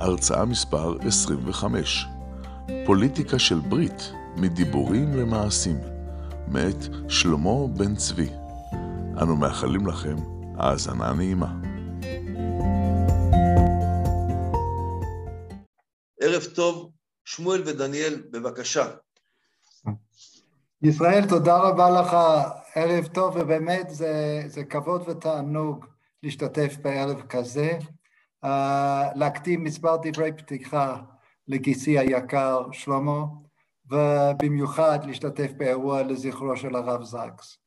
הרצאה מספר 25 פוליטיקה של ברית, מדיבורים למעשים, מאת שלמה בן צבי. אנו מאחלים לכם האזנה נעימה. ערב טוב, שמואל ודניאל, בבקשה. ישראל, תודה רבה לך, ערב טוב, ובאמת זה, זה כבוד ותענוג להשתתף בערב כזה. Uh, להקדים מספר דברי פתיחה לגיסי היקר שלמה, ובמיוחד להשתתף באירוע לזכרו של הרב זקס.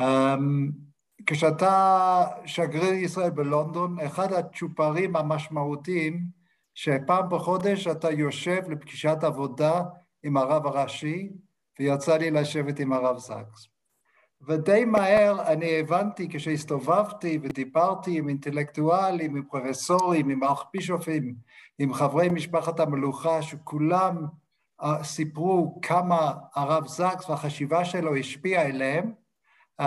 Um, כשאתה שגריר ישראל בלונדון, אחד הצ'ופרים המשמעותיים שפעם בחודש אתה יושב לפגישת עבודה עם הרב הראשי, ויצא לי לשבת עם הרב זקס. ודי מהר אני הבנתי כשהסתובבתי ודיברתי עם אינטלקטואלים, עם פרופסורים, עם ארכבישופים, עם חברי משפחת המלוכה, שכולם uh, סיפרו כמה הרב זקס והחשיבה שלו השפיעה אליהם, um,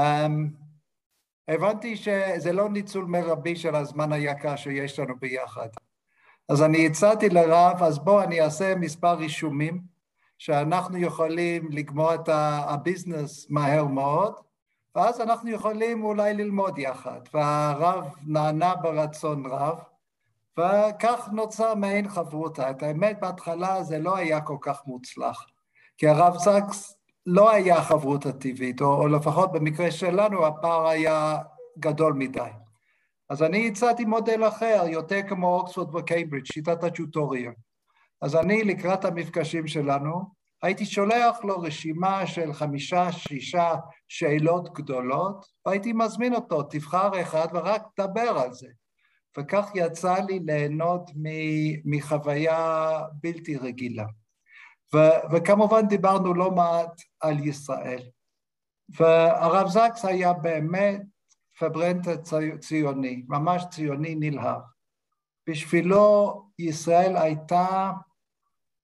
הבנתי שזה לא ניצול מרבי של הזמן היקר שיש לנו ביחד. אז אני הצעתי לרב, אז בואו אני אעשה מספר רישומים, שאנחנו יכולים לגמור את הביזנס מהר מאוד, ואז אנחנו יכולים אולי ללמוד יחד. והרב נענה ברצון רב, וכך נוצר מעין חברותה. את האמת, בהתחלה זה לא היה כל כך מוצלח, כי הרב זקס לא היה חברות הטבעית, או, או לפחות במקרה שלנו הפער היה גדול מדי. אז אני הצעתי מודל אחר, יותר כמו אוקספורד וקיימברידג', שיטת הצ'וטוריה. אז אני, לקראת המפגשים שלנו, הייתי שולח לו רשימה של חמישה, שישה שאלות גדולות, והייתי מזמין אותו, תבחר אחד ורק דבר על זה. וכך יצא לי ליהנות מחוויה בלתי רגילה. ו- וכמובן דיברנו לא מעט על ישראל. והרב זקס היה באמת פברנטה ציוני, ממש ציוני נלהב. בשבילו ישראל הייתה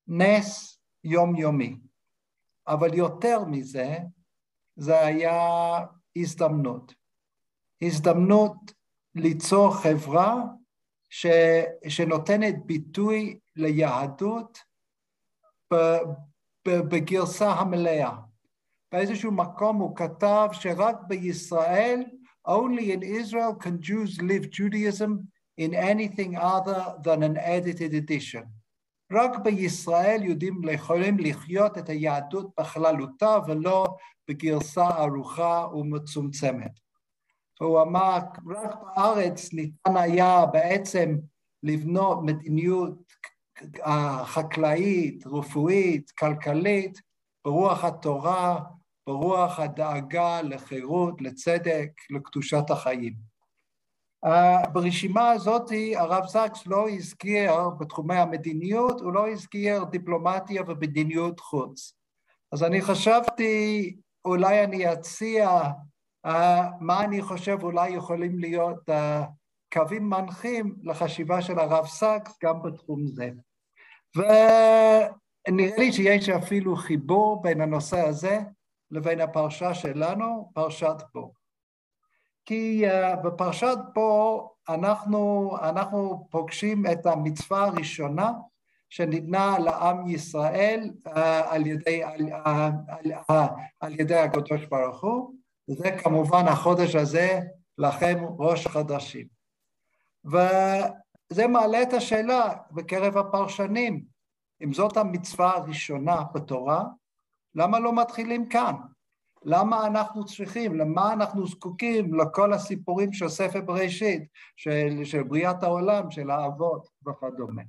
נס יומיומי, אבל יותר מזה, זה היה הזדמנות. הזדמנות ליצור חברה ש, שנותנת ביטוי ליהדות בגרסה המלאה. באיזשהו מקום הוא כתב שרק בישראל, only in Israel can Jews live Judaism in anything other than an edited edition. רק בישראל יהודים יכולים לחיות את היהדות בכללותה ולא בגרסה ארוכה ומצומצמת. והוא אמר, רק בארץ ניתן היה בעצם לבנות מדיניות חקלאית, רפואית, כלכלית, ברוח התורה, ברוח הדאגה לחירות, לצדק, לקדושת החיים. Uh, ברשימה הזאת הרב זקס לא הזכיר בתחומי המדיניות, הוא לא הזכיר דיפלומטיה ומדיניות חוץ. אז אני חשבתי, אולי אני אציע uh, מה אני חושב אולי יכולים להיות uh, קווים מנחים לחשיבה של הרב סקס גם בתחום זה. ונראה לי שיש אפילו חיבור בין הנושא הזה לבין הפרשה שלנו, פרשת בו. כי uh, בפרשת פה אנחנו, אנחנו פוגשים את המצווה הראשונה שניתנה לעם ישראל uh, על, ידי, על, uh, על, uh, על ידי הקדוש ברוך הוא, וזה כמובן החודש הזה לכם ראש חדשים. וזה מעלה את השאלה בקרב הפרשנים, אם זאת המצווה הראשונה בתורה, למה לא מתחילים כאן? למה אנחנו צריכים, למה אנחנו זקוקים לכל הסיפורים של ספר בראשית, של, של בריאת העולם, של האבות וכדומה.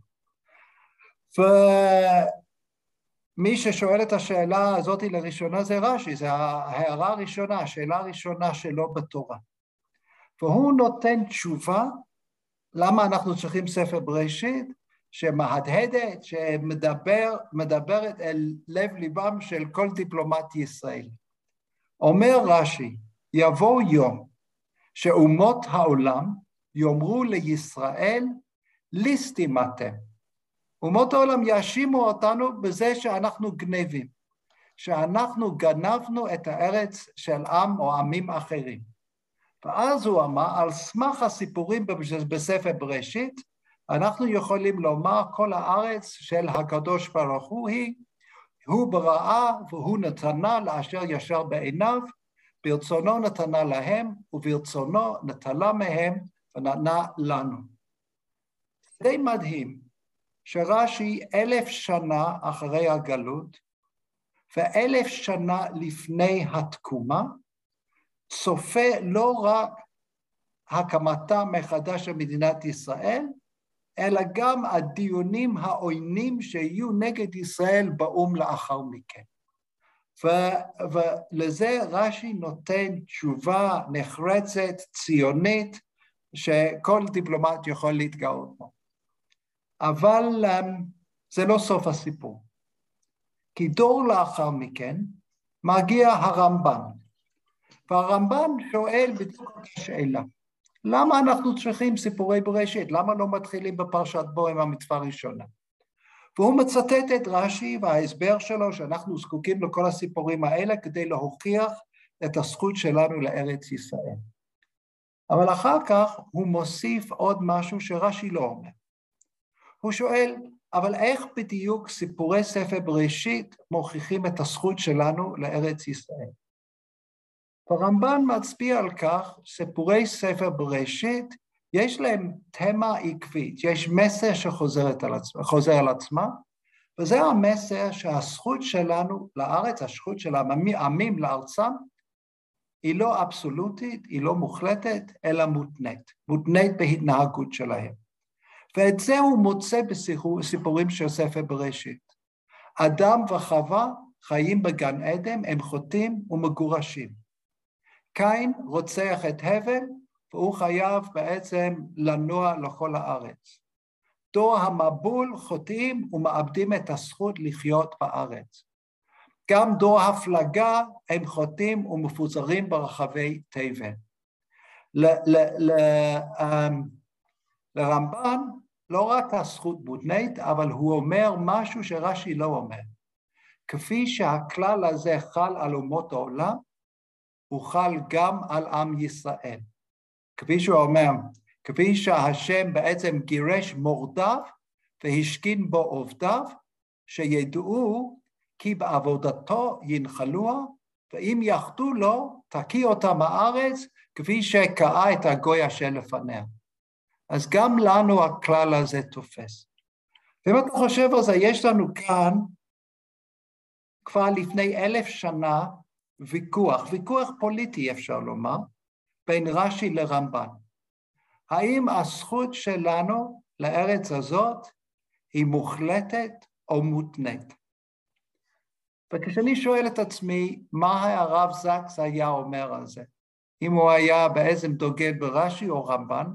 ומי ששואל את השאלה הזאת לראשונה זה רש"י, זו ההערה הראשונה, השאלה הראשונה שלו בתורה. והוא נותן תשובה למה אנחנו צריכים ספר בראשית, שמהדהדת, שמדברת אל לב ליבם של כל דיפלומט ישראל. אומר רש"י, יבוא יום שאומות העולם יאמרו לישראל, ליסטים אתם. אומות העולם יאשימו אותנו בזה שאנחנו גנבים, שאנחנו גנבנו את הארץ של עם או עמים אחרים. ואז הוא אמר, על סמך הסיפורים בספר בראשית, אנחנו יכולים לומר כל הארץ של הקדוש ברוך הוא היא, הוא בראה והוא נתנה לאשר ישר בעיניו, ברצונו נתנה להם וברצונו נטלה מהם ונתנה לנו. די מדהים שרש"י אלף שנה אחרי הגלות ואלף שנה לפני התקומה צופה לא רק הקמתה מחדש של מדינת ישראל, אלא גם הדיונים העוינים שיהיו נגד ישראל באו"ם לאחר מכן. ו- ולזה רש"י נותן תשובה נחרצת, ציונית, שכל דיפלומט יכול להתגאות בו. אבל um, זה לא סוף הסיפור. כי דור לאחר מכן מגיע הרמב"ן, והרמב"ן שואל בדיוק את השאלה. למה אנחנו צריכים סיפורי בראשית? למה לא מתחילים בפרשת בו עם המצווה הראשונה? והוא מצטט את רש"י וההסבר שלו שאנחנו זקוקים לכל הסיפורים האלה כדי להוכיח את הזכות שלנו לארץ ישראל. אבל אחר כך הוא מוסיף עוד משהו שרש"י לא אומר. הוא שואל, אבל איך בדיוק סיפורי ספר בראשית מוכיחים את הזכות שלנו לארץ ישראל? הרמב"ן מצביע על כך, סיפורי ספר בראשית, יש להם תמה עקבית, יש מסר שחוזר על, עצמה, וזה המסר שהזכות שלנו לארץ, הזכות של העמים לארצם, היא לא אבסולוטית, היא לא מוחלטת, אלא מותנית, מותנית בהתנהגות שלהם. ואת זה הוא מוצא בסיפורים של ספר בראשית. אדם וחווה חיים בגן עדן, הם חוטאים ומגורשים. קין רוצח את הבל, והוא חייב בעצם לנוע לכל הארץ. דור המבול חוטאים ומאבדים את הזכות לחיות בארץ. גם דור הפלגה הם חוטאים ומפוזרים ברחבי תבל. אמ, לרמב"ן לא רק הזכות מותנית, אבל הוא אומר משהו שרש"י לא אומר. כפי שהכלל הזה חל על אומות העולם, הוא חל גם על עם ישראל. כפי שהוא אומר, כפי שהשם בעצם גירש מורדיו והשכין בו עובדיו, שידעו כי בעבודתו ינחלוה, ואם יחטאו לו, תקיא אותם הארץ, כפי שקאה את הגוי אשר לפניה. אז גם לנו הכלל הזה תופס. ואם אתה חושב על זה, יש לנו כאן כבר לפני אלף שנה ויכוח, ויכוח פוליטי אפשר לומר, בין רש"י לרמב"ן. האם הזכות שלנו לארץ הזאת היא מוחלטת או מותנית? וכשאני שואל את עצמי, מה הרב זקס היה אומר על זה? אם הוא היה בעצם דוגל ברש"י או רמב"ן,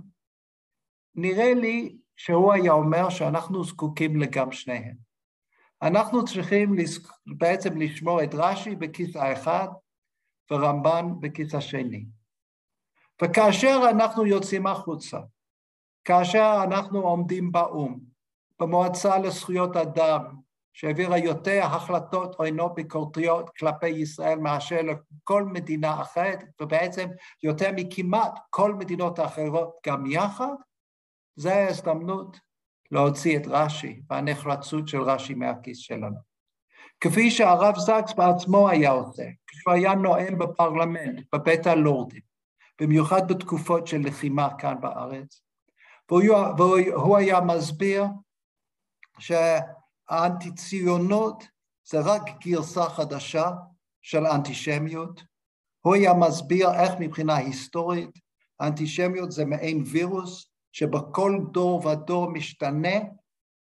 נראה לי שהוא היה אומר שאנחנו זקוקים לגם שניהם. אנחנו צריכים בעצם לשמור את רש"י בכיס האחד ורמב"ן בכיס השני. וכאשר אנחנו יוצאים החוצה, כאשר אנחנו עומדים באו"ם, במועצה לזכויות אדם, שהעבירה יותר החלטות עוינות ביקורתיות כלפי ישראל מאשר לכל מדינה אחרת, ובעצם יותר מכמעט כל מדינות האחרות גם יחד, זו ההזדמנות להוציא את רש"י והנחרצות של רש"י מהכיס שלנו. כפי שהרב זקס בעצמו היה עושה, כשהוא היה נואם בפרלמנט, בבית הלורדים, במיוחד בתקופות של לחימה כאן בארץ, והוא, והוא היה מסביר שהאנטי-ציונות זה רק גרסה חדשה של אנטישמיות. הוא היה מסביר איך מבחינה היסטורית האנטישמיות זה מעין וירוס שבכל דור ודור משתנה,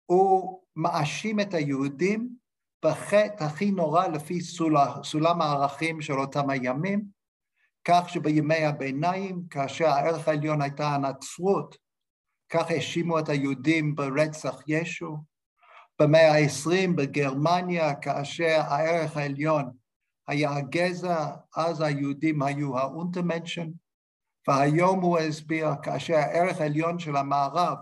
הוא מאשים את היהודים בחטא הכי נורא לפי סולם הערכים של אותם הימים, כך שבימי הביניים, כאשר הערך העליון הייתה הנצרות, כך האשימו את היהודים ברצח ישו. במאה ה-20 בגרמניה, כאשר הערך העליון היה הגזע, אז היהודים היו ה Untermenschen, והיום הוא הסביר, כאשר הערך העליון של המערב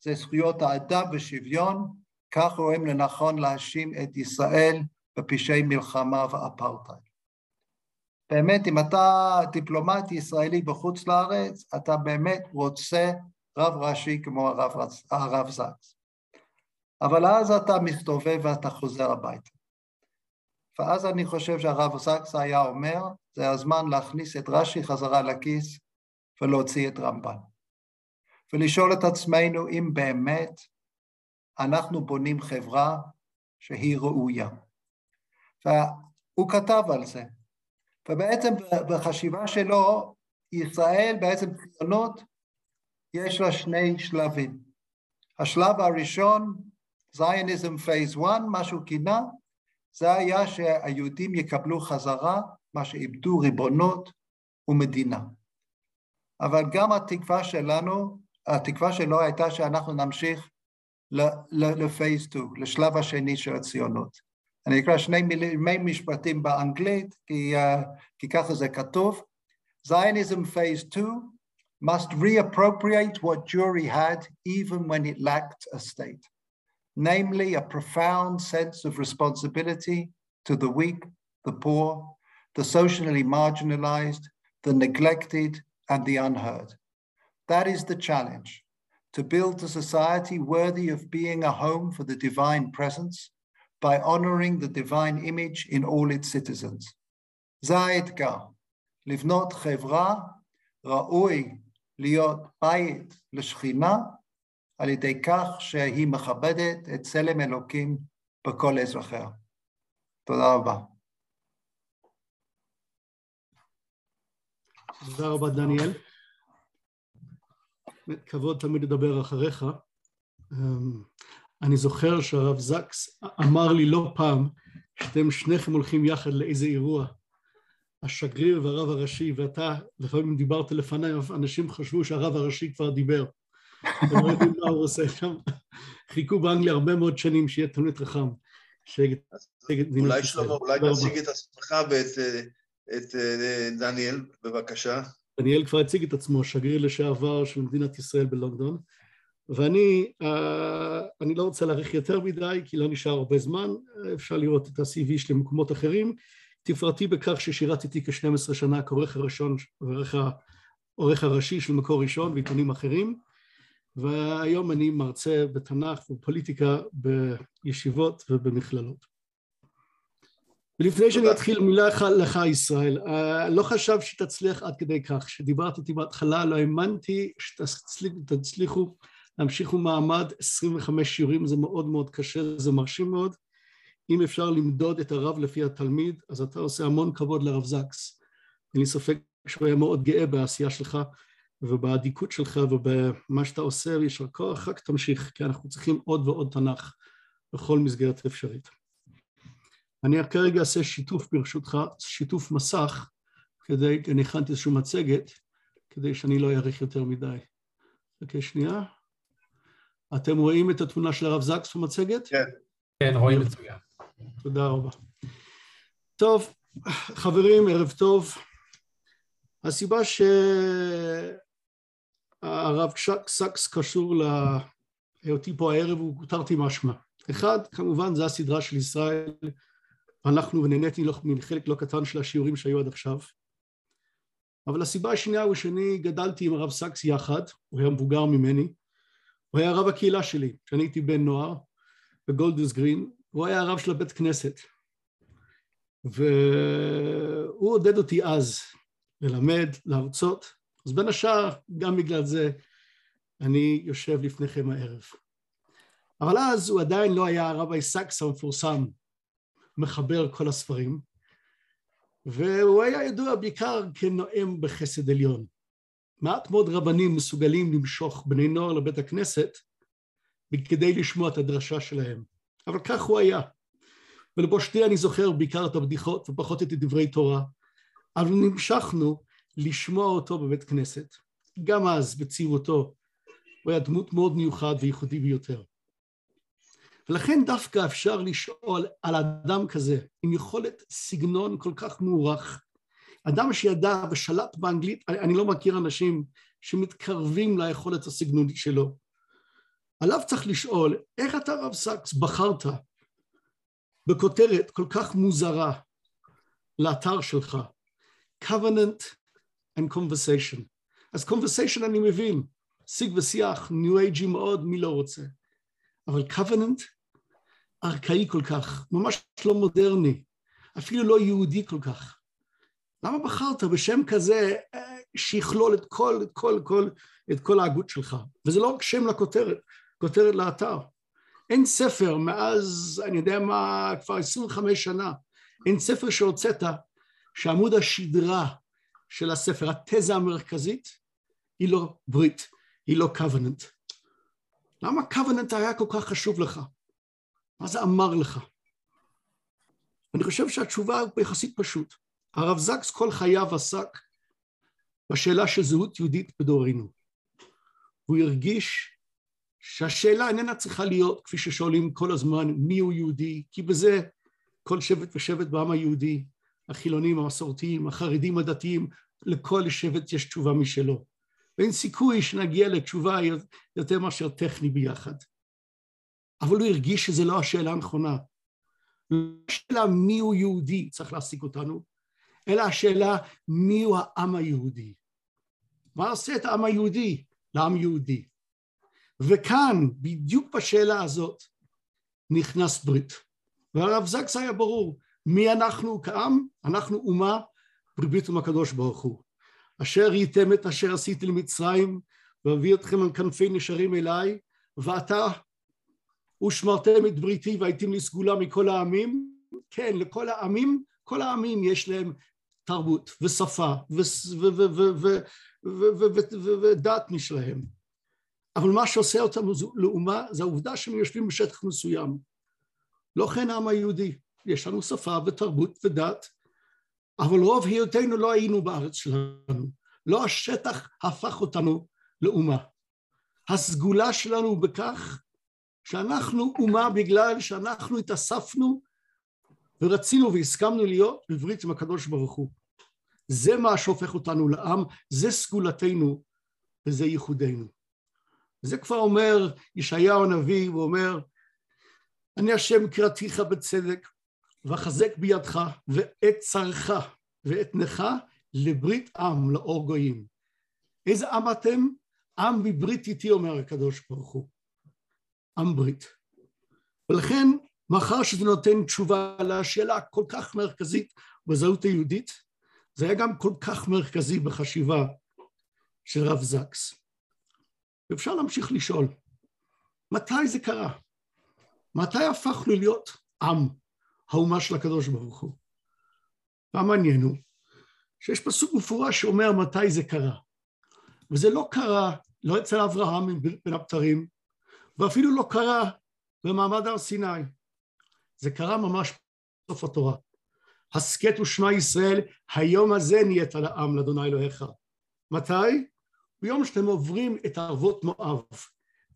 זה זכויות האדם ושוויון, כך רואים לנכון להאשים את ישראל בפשעי מלחמה ואפרטהייד. באמת, אם אתה דיפלומט ישראלי בחוץ לארץ, אתה באמת רוצה רב ראשי כמו הרב, הרב זקס. אבל אז אתה מסתובב ואתה חוזר הביתה. ואז אני חושב שהרב זקס היה אומר, זה הזמן להכניס את רש"י חזרה לכיס ולהוציא את רמב"ן. ולשאול את עצמנו אם באמת אנחנו בונים חברה שהיא ראויה. והוא כתב על זה. ובעצם בחשיבה שלו, ישראל בעצם ציונות, יש לה שני שלבים. השלב הראשון, זייניזם פייס 1, מה שהוא כינה, זה היה שהיהודים יקבלו חזרה מה שאיבדו ריבונות ומדינה. אבל גם התקווה שלנו, התקווה שלו הייתה שאנחנו נמשיך לפייס 2, לשלב השני של הציונות. אני אקרא שני מילי משפטים באנגלית, כי, uh, כי ככה זה כתוב. Zionism phase 2 must reappropriate what Jewry had even when it lacked a state, namely a profound sense of responsibility to the weak, the poor, the socially marginalized, the neglected, and the unheard. That is the challenge, to build a society worthy of being a home for the divine presence, by honoring the divine image in all its citizens. זה האתגר, לבנות חברה ראוי להיות בית לשכינה על ידי כך שהיא מכבדת את צלם אלוקים בכל אזרחיה. תודה רבה. תודה רבה, דניאל. כבוד תמיד לדבר אחריך. אני זוכר שהרב זקס אמר לי לא פעם שאתם שניכם הולכים יחד לאיזה אירוע. השגריר והרב הראשי ואתה, לפעמים דיברת לפניי, אנשים חשבו שהרב הראשי כבר דיבר. הם לא יודעים מה הוא עושה שם. חיכו באנגליה הרבה מאוד שנים שיהיה תלמיד חכם. אולי שלמה, אולי תציג את עצמך ואת אה, דניאל, בבקשה. דניאל כבר הציג את עצמו, שגריר לשעבר של מדינת ישראל בלונדון. ואני אה, אני לא רוצה להאריך יותר מדי כי לא נשאר הרבה זמן, אפשר לראות את ה-CV שלי במקומות אחרים. תפרטי בכך ששירתתי כ-12 שנה כעורך הראשון, עורך הראשי של מקור ראשון ועיתונים אחרים, והיום אני מרצה בתנ"ך ופוליטיקה בישיבות ובמכללות. ולפני שאני אתחיל מילה אחת לך ישראל, אה, לא חשב שתצליח עד כדי כך, כשדיברת איתי בהתחלה לא האמנתי שתצליחו להמשיכו מעמד 25 שיעורים זה מאוד מאוד קשה, זה מרשים מאוד. אם אפשר למדוד את הרב לפי התלמיד, אז אתה עושה המון כבוד לרב זקס. אין לי ספק שהוא היה מאוד גאה בעשייה שלך ובאדיקות שלך ובמה שאתה עושה, ויישר כוח, רק תמשיך, כי אנחנו צריכים עוד ועוד תנ"ך בכל מסגרת אפשרית. אני כרגע אעשה שיתוף ברשותך, שיתוף מסך, כדי, אני הכנתי איזושהי מצגת, כדי שאני לא אאריך יותר מדי. חכה שנייה. אתם רואים את התמונה של הרב זקס במצגת? כן. כן, רואים מצוין. תודה רבה. טוב, חברים, ערב טוב. הסיבה שהרב סקס קשור להיותי פה הערב הוא תרתי משמע. אחד, כמובן, זה הסדרה של ישראל, אנחנו ונהניתי מחלק לא קטן של השיעורים שהיו עד עכשיו. אבל הסיבה השנייה הוא שאני גדלתי עם הרב סקס יחד, הוא היה מבוגר ממני, הוא היה רב הקהילה שלי, כשאני הייתי בן נוער בגולדרס גרין, הוא היה הרב של הבית כנסת. והוא עודד אותי אז ללמד, להרצות, אז בין השאר, גם בגלל זה, אני יושב לפניכם הערב. אבל אז הוא עדיין לא היה הרב סאקס המפורסם, מחבר כל הספרים, והוא היה ידוע בעיקר כנואם בחסד עליון. מעט מאוד רבנים מסוגלים למשוך בני נוער לבית הכנסת כדי לשמוע את הדרשה שלהם, אבל כך הוא היה. ולבושתי אני זוכר בעיקר את הבדיחות ופחות את דברי תורה, אבל נמשכנו לשמוע אותו בבית כנסת. גם אז, בצעירותו, הוא היה דמות מאוד מיוחד וייחודי ביותר. ולכן דווקא אפשר לשאול על אדם כזה, עם יכולת סגנון כל כך מוערך, אדם שידע ושלט באנגלית, אני, לא מכיר אנשים שמתקרבים ליכולת הסגנונית שלו. עליו צריך לשאול, איך אתה רב סקס בחרת בכותרת כל כך מוזרה לאתר שלך, covenant and conversation. אז conversation אני מבין, שיג ושיח, ניו אייג'י מאוד, מי לא רוצה. אבל covenant, ארכאי כל כך, ממש לא מודרני, אפילו לא יהודי כל כך. למה בחרת בשם כזה אה, שיכלול את כל, את כל, כל, את כל ההגות שלך? וזה לא רק שם לכותרת, כותרת לאתר. אין ספר מאז, אני יודע מה, כבר 25 שנה, אין ספר שהוצאת שעמוד השדרה של הספר, התזה המרכזית, היא לא ברית, היא לא קווננט. למה קווננט היה כל כך חשוב לך? מה זה אמר לך? אני חושב שהתשובה היא יחסית פשוט. הרב זקס כל חייו עסק בשאלה של זהות יהודית בדורנו. והוא הרגיש שהשאלה איננה צריכה להיות כפי ששואלים כל הזמן מיהו יהודי, כי בזה כל שבט ושבט בעם היהודי, החילונים, המסורתיים, החרדים, הדתיים, לכל שבט יש תשובה משלו. ואין סיכוי שנגיע לתשובה יותר מאשר טכני ביחד. אבל הוא הרגיש שזו לא השאלה הנכונה. לא השאלה מיהו יהודי צריך להעסיק אותנו, אלא השאלה מיהו העם היהודי. מה עושה את העם היהודי לעם יהודי? וכאן, בדיוק בשאלה הזאת, נכנס ברית. והרב זקס היה ברור, מי אנחנו כעם? אנחנו אומה ברית עם הקדוש ברוך הוא. אשר ייתם את אשר עשיתי למצרים, ואביא אתכם על כנפי נשרים אליי, ועתה ושמרתם את בריתי והייתם לי מכל העמים. כן, לכל העמים, כל העמים יש להם תרבות ושפה ודת משלהם. אבל מה שעושה אותם לאומה זה העובדה שהם יושבים בשטח מסוים. לא כן העם היהודי, יש לנו שפה ותרבות ודת, אבל רוב היותנו לא היינו בארץ שלנו. לא השטח הפך אותנו לאומה. הסגולה שלנו בכך שאנחנו אומה בגלל שאנחנו התאספנו ורצינו והסכמנו להיות בברית עם הקדוש ברוך הוא. זה מה שהופך אותנו לעם, זה סגולתנו וזה ייחודנו. זה כבר אומר ישעיהו הנביא, הוא אומר, אני השם קראתיך בצדק, ואחזק בידך, ואת צרך ואתנך לברית עם, לאור גויים. איזה עם אתם? עם בברית איתי, אומר הקדוש ברוך הוא. עם ברית. ולכן, מאחר שזה נותן תשובה לשאלה הכל כך מרכזית בזהות היהודית, זה היה גם כל כך מרכזי בחשיבה של רב זקס. ואפשר להמשיך לשאול, מתי זה קרה? מתי הפכנו להיות עם, האומה של הקדוש ברוך הוא? והמעניין הוא שיש פסוק מפורש שאומר מתי זה קרה. וזה לא קרה, לא אצל אברהם בין הבתרים, ואפילו לא קרה במעמד הר סיני. זה קרה ממש בסוף התורה. הסכת ושמע ישראל, היום הזה נהיית לעם לאדוני אלוהיך. מתי? ביום שאתם עוברים את ערבות מואב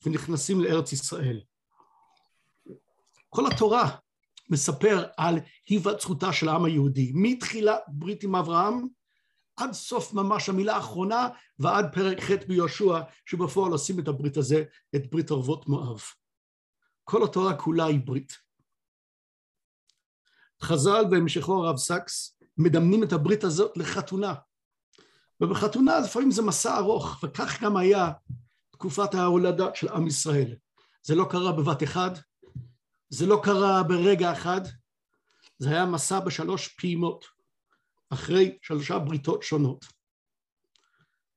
ונכנסים לארץ ישראל. כל התורה מספר על היווצרותה של העם היהודי, מתחילת ברית עם אברהם עד סוף ממש המילה האחרונה ועד פרק ח' ביהושע שבפועל עושים את הברית הזה, את ברית ערבות מואב. כל התורה כולה היא ברית. חז"ל בהמשכו הרב סקס מדמנים את הברית הזאת לחתונה. ובחתונה לפעמים זה מסע ארוך, וכך גם היה תקופת ההולדה של עם ישראל. זה לא קרה בבת אחד, זה לא קרה ברגע אחד, זה היה מסע בשלוש פעימות, אחרי שלושה בריתות שונות.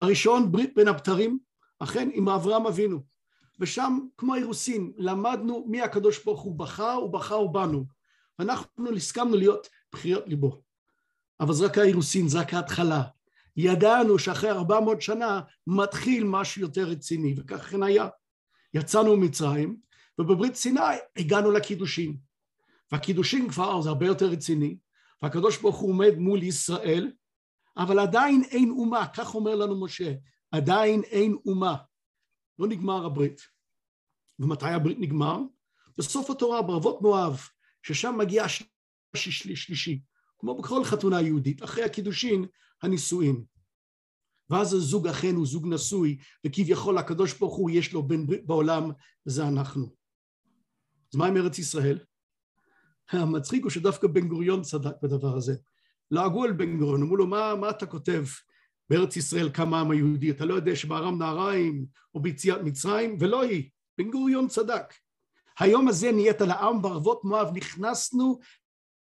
הראשון, ברית בין הבתרים, אכן עם אברהם אבינו, ושם, כמו האירוסין, למדנו מי הקדוש ברוך הוא בחר, הוא בחר בנו, ואנחנו הסכמנו להיות בחיות ליבו. אבל זה רק האירוסין, זה רק ההתחלה. ידענו שאחרי ארבע מאות שנה מתחיל משהו יותר רציני, וכך כן היה. יצאנו ממצרים, ובברית סיני הגענו לקידושין. והקידושין כבר זה הרבה יותר רציני, והקדוש ברוך הוא עומד מול ישראל, אבל עדיין אין אומה, כך אומר לנו משה, עדיין אין אומה. לא נגמר הברית. ומתי הברית נגמר? בסוף התורה, בערבות מואב, ששם מגיע השלישי, כמו בכל חתונה יהודית, אחרי הקידושין, הנישואין. ואז הזוג אכן הוא זוג נשוי, וכביכול הקדוש ברוך הוא יש לו בן ברית בעולם, וזה אנחנו. אז מה עם ארץ ישראל? המצחיק הוא שדווקא בן גוריון צדק בדבר הזה. לעגו על בן גוריון, אמרו לו, מה, מה אתה כותב בארץ ישראל קם העם היהודי? אתה לא יודע שבארם נהריים או ביציאת מצרים? ולא היא. בן גוריון צדק. היום הזה נהיית לעם בערבות מואב, נכנסנו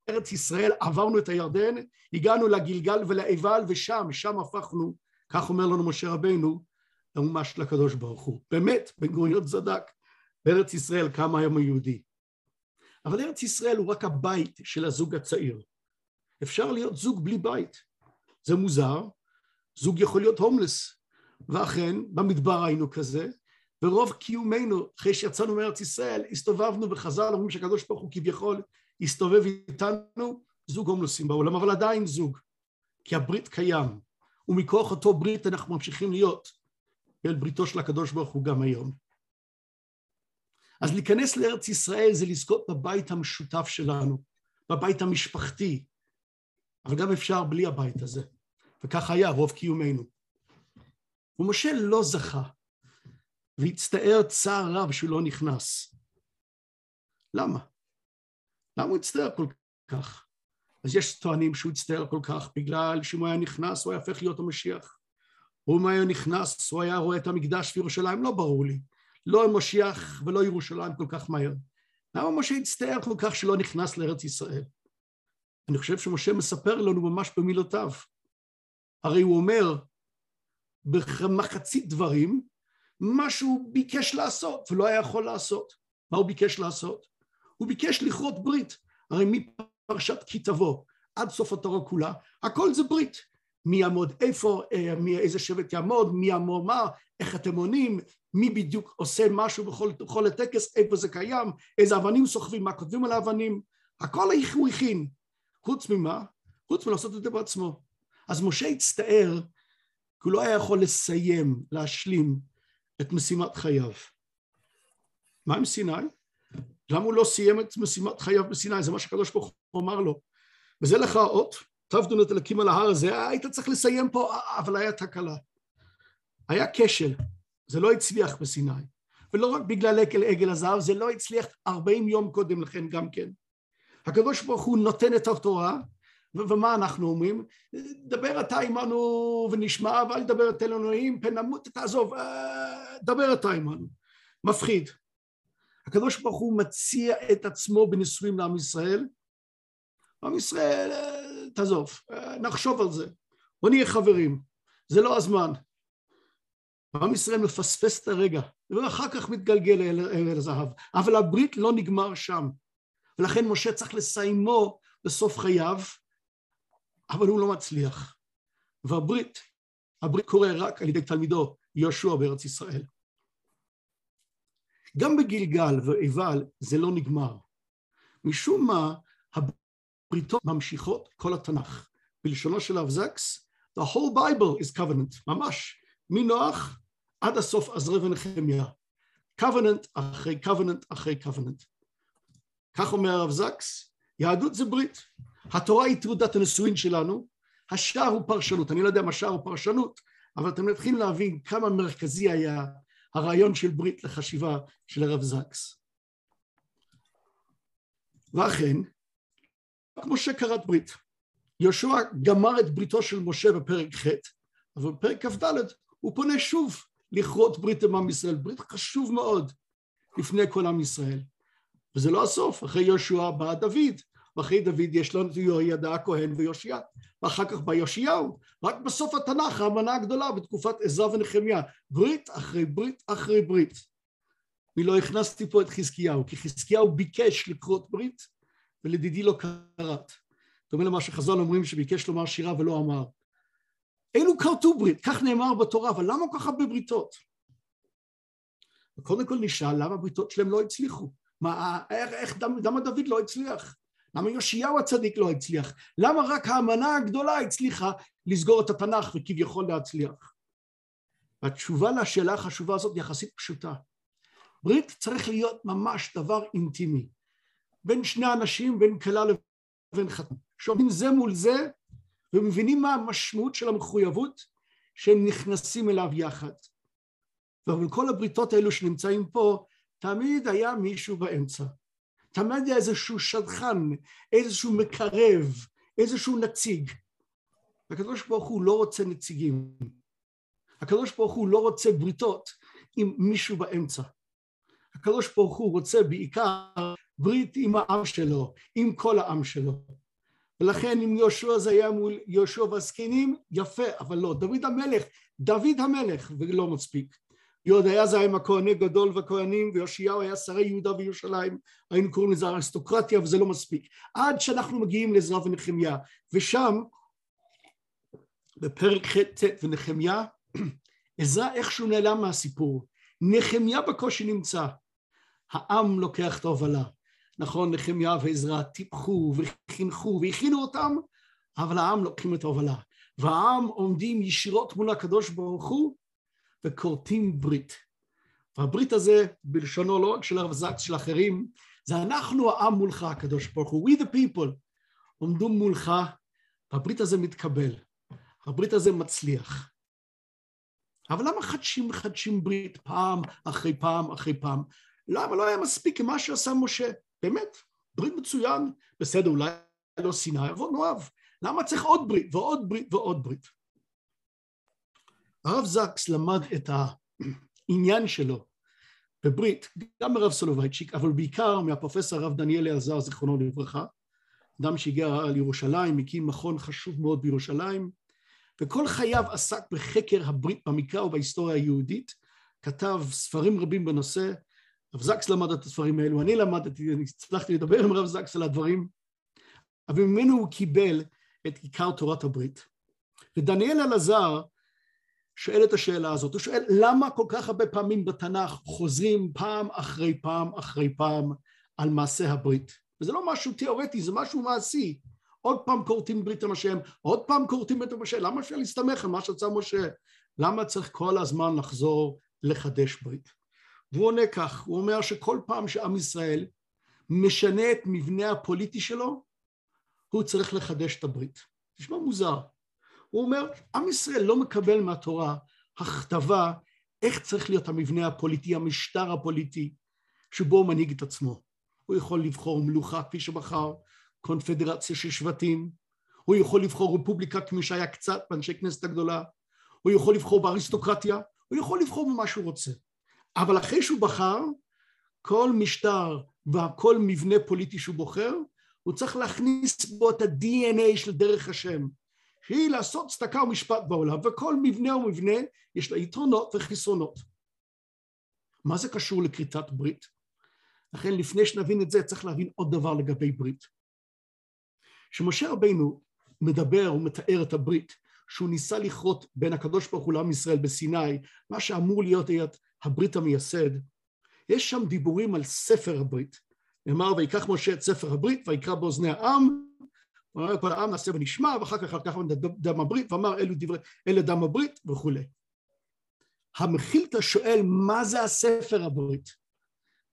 לארץ ישראל, עברנו את הירדן, הגענו לגלגל ולעיבל, ושם, שם הפכנו, כך אומר לנו משה רבנו, לאומה של הקדוש ברוך הוא. באמת, בן גוריון צדק, בארץ ישראל קם היום היהודי. אבל ארץ ישראל הוא רק הבית של הזוג הצעיר. אפשר להיות זוג בלי בית. זה מוזר, זוג יכול להיות הומלס. ואכן, במדבר היינו כזה, ורוב קיומנו, אחרי שיצאנו מארץ ישראל, הסתובבנו וחזרנו, אומרים שהקדוש ברוך הוא כביכול הסתובב איתנו, זוג הומלסים בעולם, אבל עדיין זוג, כי הברית קיים, ומכוח אותו ברית אנחנו ממשיכים להיות, אל בריתו של הקדוש ברוך הוא גם היום. אז להיכנס לארץ ישראל זה לזכות בבית המשותף שלנו, בבית המשפחתי, אבל גם אפשר בלי הבית הזה, וכך היה רוב קיומנו. ומשה לא זכה, והצטער צער רב שהוא לא נכנס. למה? למה הוא הצטער כל כך? אז יש טוענים שהוא הצטער כל כך בגלל שאם הוא היה נכנס הוא היה הופך להיות המשיח. או אם היה נכנס הוא היה רואה את המקדש בירושלים, לא ברור לי. לא המשיח ולא ירושלים כל כך מהר. למה משה הצטער כל כך שלא נכנס לארץ ישראל? אני חושב שמשה מספר לנו ממש במילותיו. הרי הוא אומר במחצית דברים מה שהוא ביקש לעשות ולא היה יכול לעשות. מה הוא ביקש לעשות? הוא ביקש לכרות ברית. הרי מפרשת כי תבוא עד סוף התורה כולה, הכל זה ברית. מי יעמוד איפה, אה, מי איזה שבט יעמוד, מי יעמוד מה, איך אתם עונים, מי בדיוק עושה משהו בכל, בכל הטקס, איפה זה קיים, איזה אבנים סוחבים, מה כותבים על האבנים, הכל הוא הכין. חוץ ממה? חוץ מלעשות את זה בעצמו. אז משה הצטער כי הוא לא היה יכול לסיים, להשלים את משימת חייו. מה עם סיני? למה הוא לא סיים את משימת חייו בסיני? זה מה שהקדוש ברוך הוא אמר לו. וזה לך האות, תבדו את אלוקים על ההר הזה, היית צריך לסיים פה, אבל היה תקלה. היה כשל, זה לא הצליח בסיני. ולא רק בגלל עגל עגל הזהב, זה לא הצליח 40 יום קודם לכן גם כן. הקדוש ברוך הוא נותן את התורה, ומה אנחנו אומרים? דבר אתה עמנו ונשמע, ואל תדבר את אלוהים, פן נמות, תעזוב, אה, דבר אתה עמנו. מפחיד. הקדוש ברוך הוא מציע את עצמו בנישואים לעם ישראל. עם ישראל, אה, תעזוב, אה, נחשוב על זה. בוא נהיה חברים, זה לא הזמן. עם ישראל מפספס את הרגע, ואחר כך מתגלגל אל, אל הזהב. אבל הברית לא נגמר שם. ולכן משה צריך לסיימו בסוף חייו, אבל הוא לא מצליח. והברית, הברית קורה רק על ידי תלמידו יהושע בארץ ישראל. גם בגלגל ועיבל זה לא נגמר. משום מה הבריתות ממשיכות כל התנ"ך. בלשונו של הרב זקס, the whole Bible is covenant, ממש, מנוח עד הסוף עזרא ונחמיה. covenant אחרי covenant אחרי covenant. כך אומר הרב זקס, יהדות זה ברית. התורה היא תעודת הנישואין שלנו, השאר הוא פרשנות. אני לא יודע מה השאר הוא פרשנות, אבל אתם מתחילים להבין כמה מרכזי היה הרעיון של ברית לחשיבה של הרב זקס. ואכן, כמו שקראת ברית, יהושע גמר את בריתו של משה בפרק ח', אבל בפרק כ"ד הוא פונה שוב לכרות ברית עם עם ישראל, ברית חשוב מאוד לפני כל עם ישראל. וזה לא הסוף, אחרי יהושע בא דוד, ואחרי דוד יש לנו את יהוידע הכהן ויושיע, ואחר כך בא יאשיהו, רק בסוף התנ"ך האמנה הגדולה בתקופת עזרא ונחמיה, ברית אחרי ברית אחרי ברית. אני לא הכנסתי פה את חזקיהו, כי חזקיהו ביקש לקרות ברית, ולדידי לא קראת. דומה למה שחז"ל אומרים שביקש לומר שירה ולא אמר. אלו כרתו ברית, כך נאמר בתורה, אבל למה כל כך הרבה בריתות? כל נשאל למה הבריתות שלהם לא הצליחו. מה, איך, איך, למה דוד לא הצליח? למה יאשיהו הצדיק לא הצליח? למה רק האמנה הגדולה הצליחה לסגור את התנ"ך וכביכול להצליח? והתשובה לשאלה החשובה הזאת יחסית פשוטה. ברית צריך להיות ממש דבר אינטימי. בין שני אנשים, בין כלה לבין חתן. שומעים זה מול זה ומבינים מה המשמעות של המחויבות שהם נכנסים אליו יחד. אבל כל הבריתות האלו שנמצאים פה, תמיד היה מישהו באמצע. תמיד היה איזשהו שדכן, איזשהו מקרב, איזשהו נציג. הקדוש ברוך הוא לא רוצה נציגים. הקדוש ברוך הוא לא רוצה בריתות עם מישהו באמצע. הקדוש ברוך הוא רוצה בעיקר ברית עם העם שלו, עם כל העם שלו. ולכן אם יהושע זה היה מול יהושע והזקנים, יפה, אבל לא. דוד המלך, דוד המלך, ולא מספיק. יהודיה זה היה עם הכהני גדול וכהנים, ויאשיהו היה שרי יהודה וירושלים, היינו קוראים לזה אריסטוקרטיה, וזה לא מספיק. עד שאנחנו מגיעים לעזרא ונחמיה, ושם, בפרק ח' ונחמיה, עזרא איכשהו נעלם מהסיפור. נחמיה בקושי נמצא. העם לוקח את ההובלה. נכון, נחמיה ועזרא טיפחו וחינכו והכינו אותם, אבל העם לוקחים את ההובלה. והעם עומדים ישירות מול הקדוש ברוך הוא וכורתים ברית. והברית הזה, בלשונו לא רק של הרב זקס, של אחרים, זה אנחנו העם מולך, הקדוש ברוך הוא, we the people, עומדו מולך, והברית הזה מתקבל, הברית הזה מצליח. אבל למה חדשים חדשים ברית פעם אחרי פעם אחרי פעם? למה לא היה מספיק מה שעשה משה? באמת, ברית מצוין, בסדר, אולי לא סיני, אבל נאהב. למה צריך עוד ברית ועוד ברית ועוד ברית? הרב זקס למד את העניין שלו בברית, גם מרב סולובייצ'יק, אבל בעיקר מהפרופסור הרב דניאל אלעזר, זיכרונו לברכה, אדם שהגיע לירושלים, הקים מכון חשוב מאוד בירושלים, וכל חייו עסק בחקר הברית במקרא ובהיסטוריה היהודית, כתב ספרים רבים בנושא, רב זקס למד את הספרים האלו, אני למדתי, אני הצלחתי לדבר עם רב זקס על הדברים, אבל ממנו הוא קיבל את עיקר תורת הברית. ודניאל אלעזר שואל את השאלה הזאת, הוא שואל למה כל כך הרבה פעמים בתנ"ך חוזרים פעם אחרי פעם אחרי פעם על מעשה הברית. וזה לא משהו תיאורטי, זה משהו מעשי. עוד פעם כורתים ברית עם השם, עוד פעם כורתים ברית עם השם, למה אפשר להסתמך על מה שעשה משה? למה צריך כל הזמן לחזור לחדש ברית? והוא עונה כך, הוא אומר שכל פעם שעם ישראל משנה את מבנה הפוליטי שלו, הוא צריך לחדש את הברית. נשמע מוזר. הוא אומר, עם ישראל לא מקבל מהתורה הכתבה איך צריך להיות המבנה הפוליטי, המשטר הפוליטי, שבו הוא מנהיג את עצמו. הוא יכול לבחור מלוכה כפי שבחר, קונפדרציה של שבטים, הוא יכול לבחור רפובליקה כמי שהיה קצת באנשי כנסת הגדולה, הוא יכול לבחור באריסטוקרטיה, הוא יכול לבחור במה שהוא רוצה. אבל אחרי שהוא בחר, כל משטר וכל מבנה פוליטי שהוא בוחר, הוא צריך להכניס בו את ה-DNA של דרך השם, שהיא לעשות צדקה ומשפט בעולם, וכל מבנה ומבנה יש לה יתרונות וחסרונות. מה זה קשור לכריתת ברית? לכן לפני שנבין את זה צריך להבין עוד דבר לגבי ברית. כשמשה רבינו מדבר ומתאר את הברית שהוא ניסה לכרות בין הקדוש ברוך הוא לעם ישראל בסיני, מה שאמור להיות הברית המייסד, יש שם דיבורים על ספר הברית. נאמר ויקח משה את ספר הברית ויקרא באוזני העם הוא אמר כל העם נעשה ונשמע ואחר כך לקח דם הברית ואמר אלו דברי, אלה דם הברית וכולי. המחילתא שואל מה זה הספר הברית?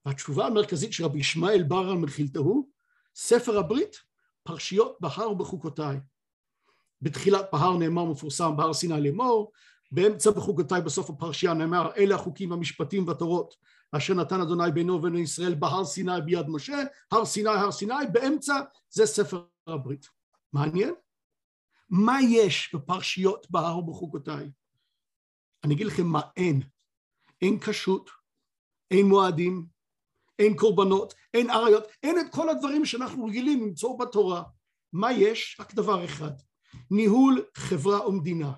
והתשובה המרכזית של רבי ישמעאל בר על מחילתא הוא ספר הברית פרשיות בהר ובחוקותיי. בתחילת בהר נאמר מפורסם בהר סיני לאמור באמצע בחוקותיי בסוף הפרשייה נאמר אלה החוקים המשפטים והתורות אשר נתן אדוני בינו ובין ישראל בהר סיני ביד משה הר סיני הר סיני באמצע זה ספר הברית. מעניין? מה יש בפרשיות בהר ובחוקותיי? אני אגיד לכם מה אין. אין כשרות, אין מועדים, אין קורבנות, אין עריות, אין את כל הדברים שאנחנו רגילים למצוא בתורה. מה יש? רק דבר אחד, ניהול חברה ומדינה,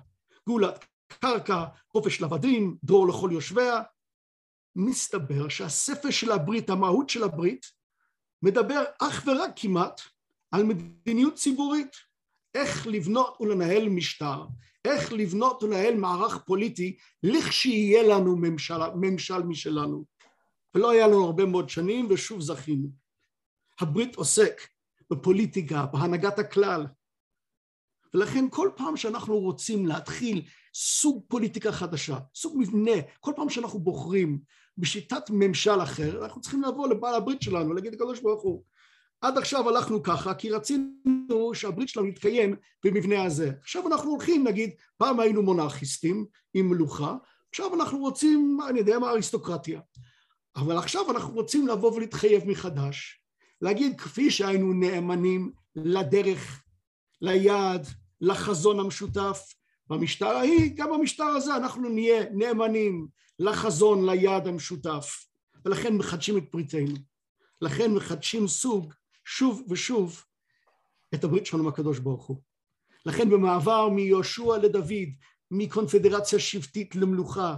גאולת קרקע, חופש לעבדים, דרור לכל יושביה. מסתבר שהספר של הברית, המהות של הברית, מדבר אך ורק כמעט על מדיניות ציבורית, איך לבנות ולנהל משטר, איך לבנות ולנהל מערך פוליטי לכשיהיה לנו ממשל, ממשל משלנו. ולא היה לנו הרבה מאוד שנים ושוב זכינו. הברית עוסק בפוליטיקה, בהנהגת הכלל, ולכן כל פעם שאנחנו רוצים להתחיל סוג פוליטיקה חדשה, סוג מבנה, כל פעם שאנחנו בוחרים בשיטת ממשל אחר, אנחנו צריכים לבוא לבעל הברית שלנו, להגיד לקדוש ברוך הוא, עד עכשיו הלכנו ככה, כי רצינו שהברית שלנו יתקיים במבנה הזה. עכשיו אנחנו הולכים, נגיד, פעם היינו מונרכיסטים עם מלוכה, עכשיו אנחנו רוצים, אני יודע מה, אריסטוקרטיה. אבל עכשיו אנחנו רוצים לבוא ולהתחייב מחדש, להגיד כפי שהיינו נאמנים לדרך, ליעד, לחזון המשותף, במשטר ההיא, גם במשטר הזה אנחנו נהיה נאמנים לחזון, ליעד המשותף, ולכן מחדשים את בריתנו. לכן מחדשים סוג, שוב ושוב, את הברית שלנו עם הקדוש ברוך הוא. לכן במעבר מיהושע לדוד, מקונפדרציה שבטית למלוכה,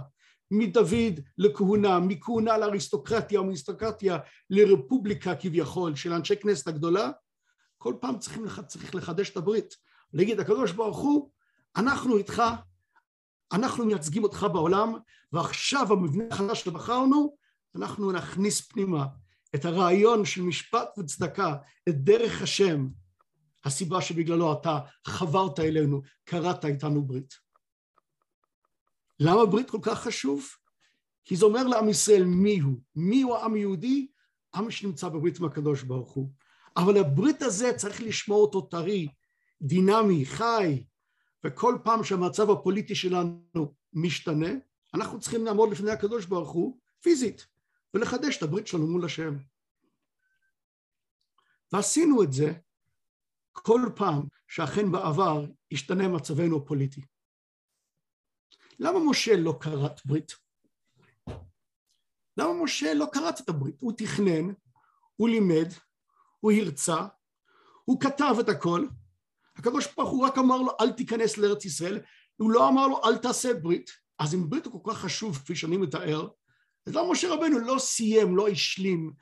מדוד לכהונה, מכהונה לאריסטוקרטיה או מאריסטוקרטיה לרפובליקה כביכול של אנשי כנסת הגדולה, כל פעם צריכים, צריך לחדש את הברית, להגיד הקדוש ברוך הוא, אנחנו איתך, אנחנו מייצגים אותך בעולם, ועכשיו המבנה החדש שבחרנו, אנחנו נכניס פנימה את הרעיון של משפט וצדקה, את דרך השם, הסיבה שבגללו אתה חברת אלינו, קראת איתנו ברית. למה ברית כל כך חשוב? כי זה אומר לעם ישראל מי הוא. מי הוא העם היהודי? עם שנמצא בברית עם הקדוש ברוך הוא. אבל הברית הזה צריך לשמור אותו טרי, דינמי, חי, וכל פעם שהמצב הפוליטי שלנו משתנה, אנחנו צריכים לעמוד לפני הקדוש ברוך הוא פיזית, ולחדש את הברית שלנו מול השם. ועשינו את זה כל פעם שאכן בעבר השתנה מצבנו הפוליטי. למה משה לא כרת ברית? למה משה לא כרת את הברית? הוא תכנן, הוא לימד, הוא הרצה, הוא כתב את הכל, הקדוש ברוך הוא רק אמר לו אל תיכנס לארץ ישראל, הוא לא אמר לו אל תעשה ברית, אז אם ברית הוא כל כך חשוב כפי שאני מתאר, אז למה משה רבנו לא סיים, לא השלים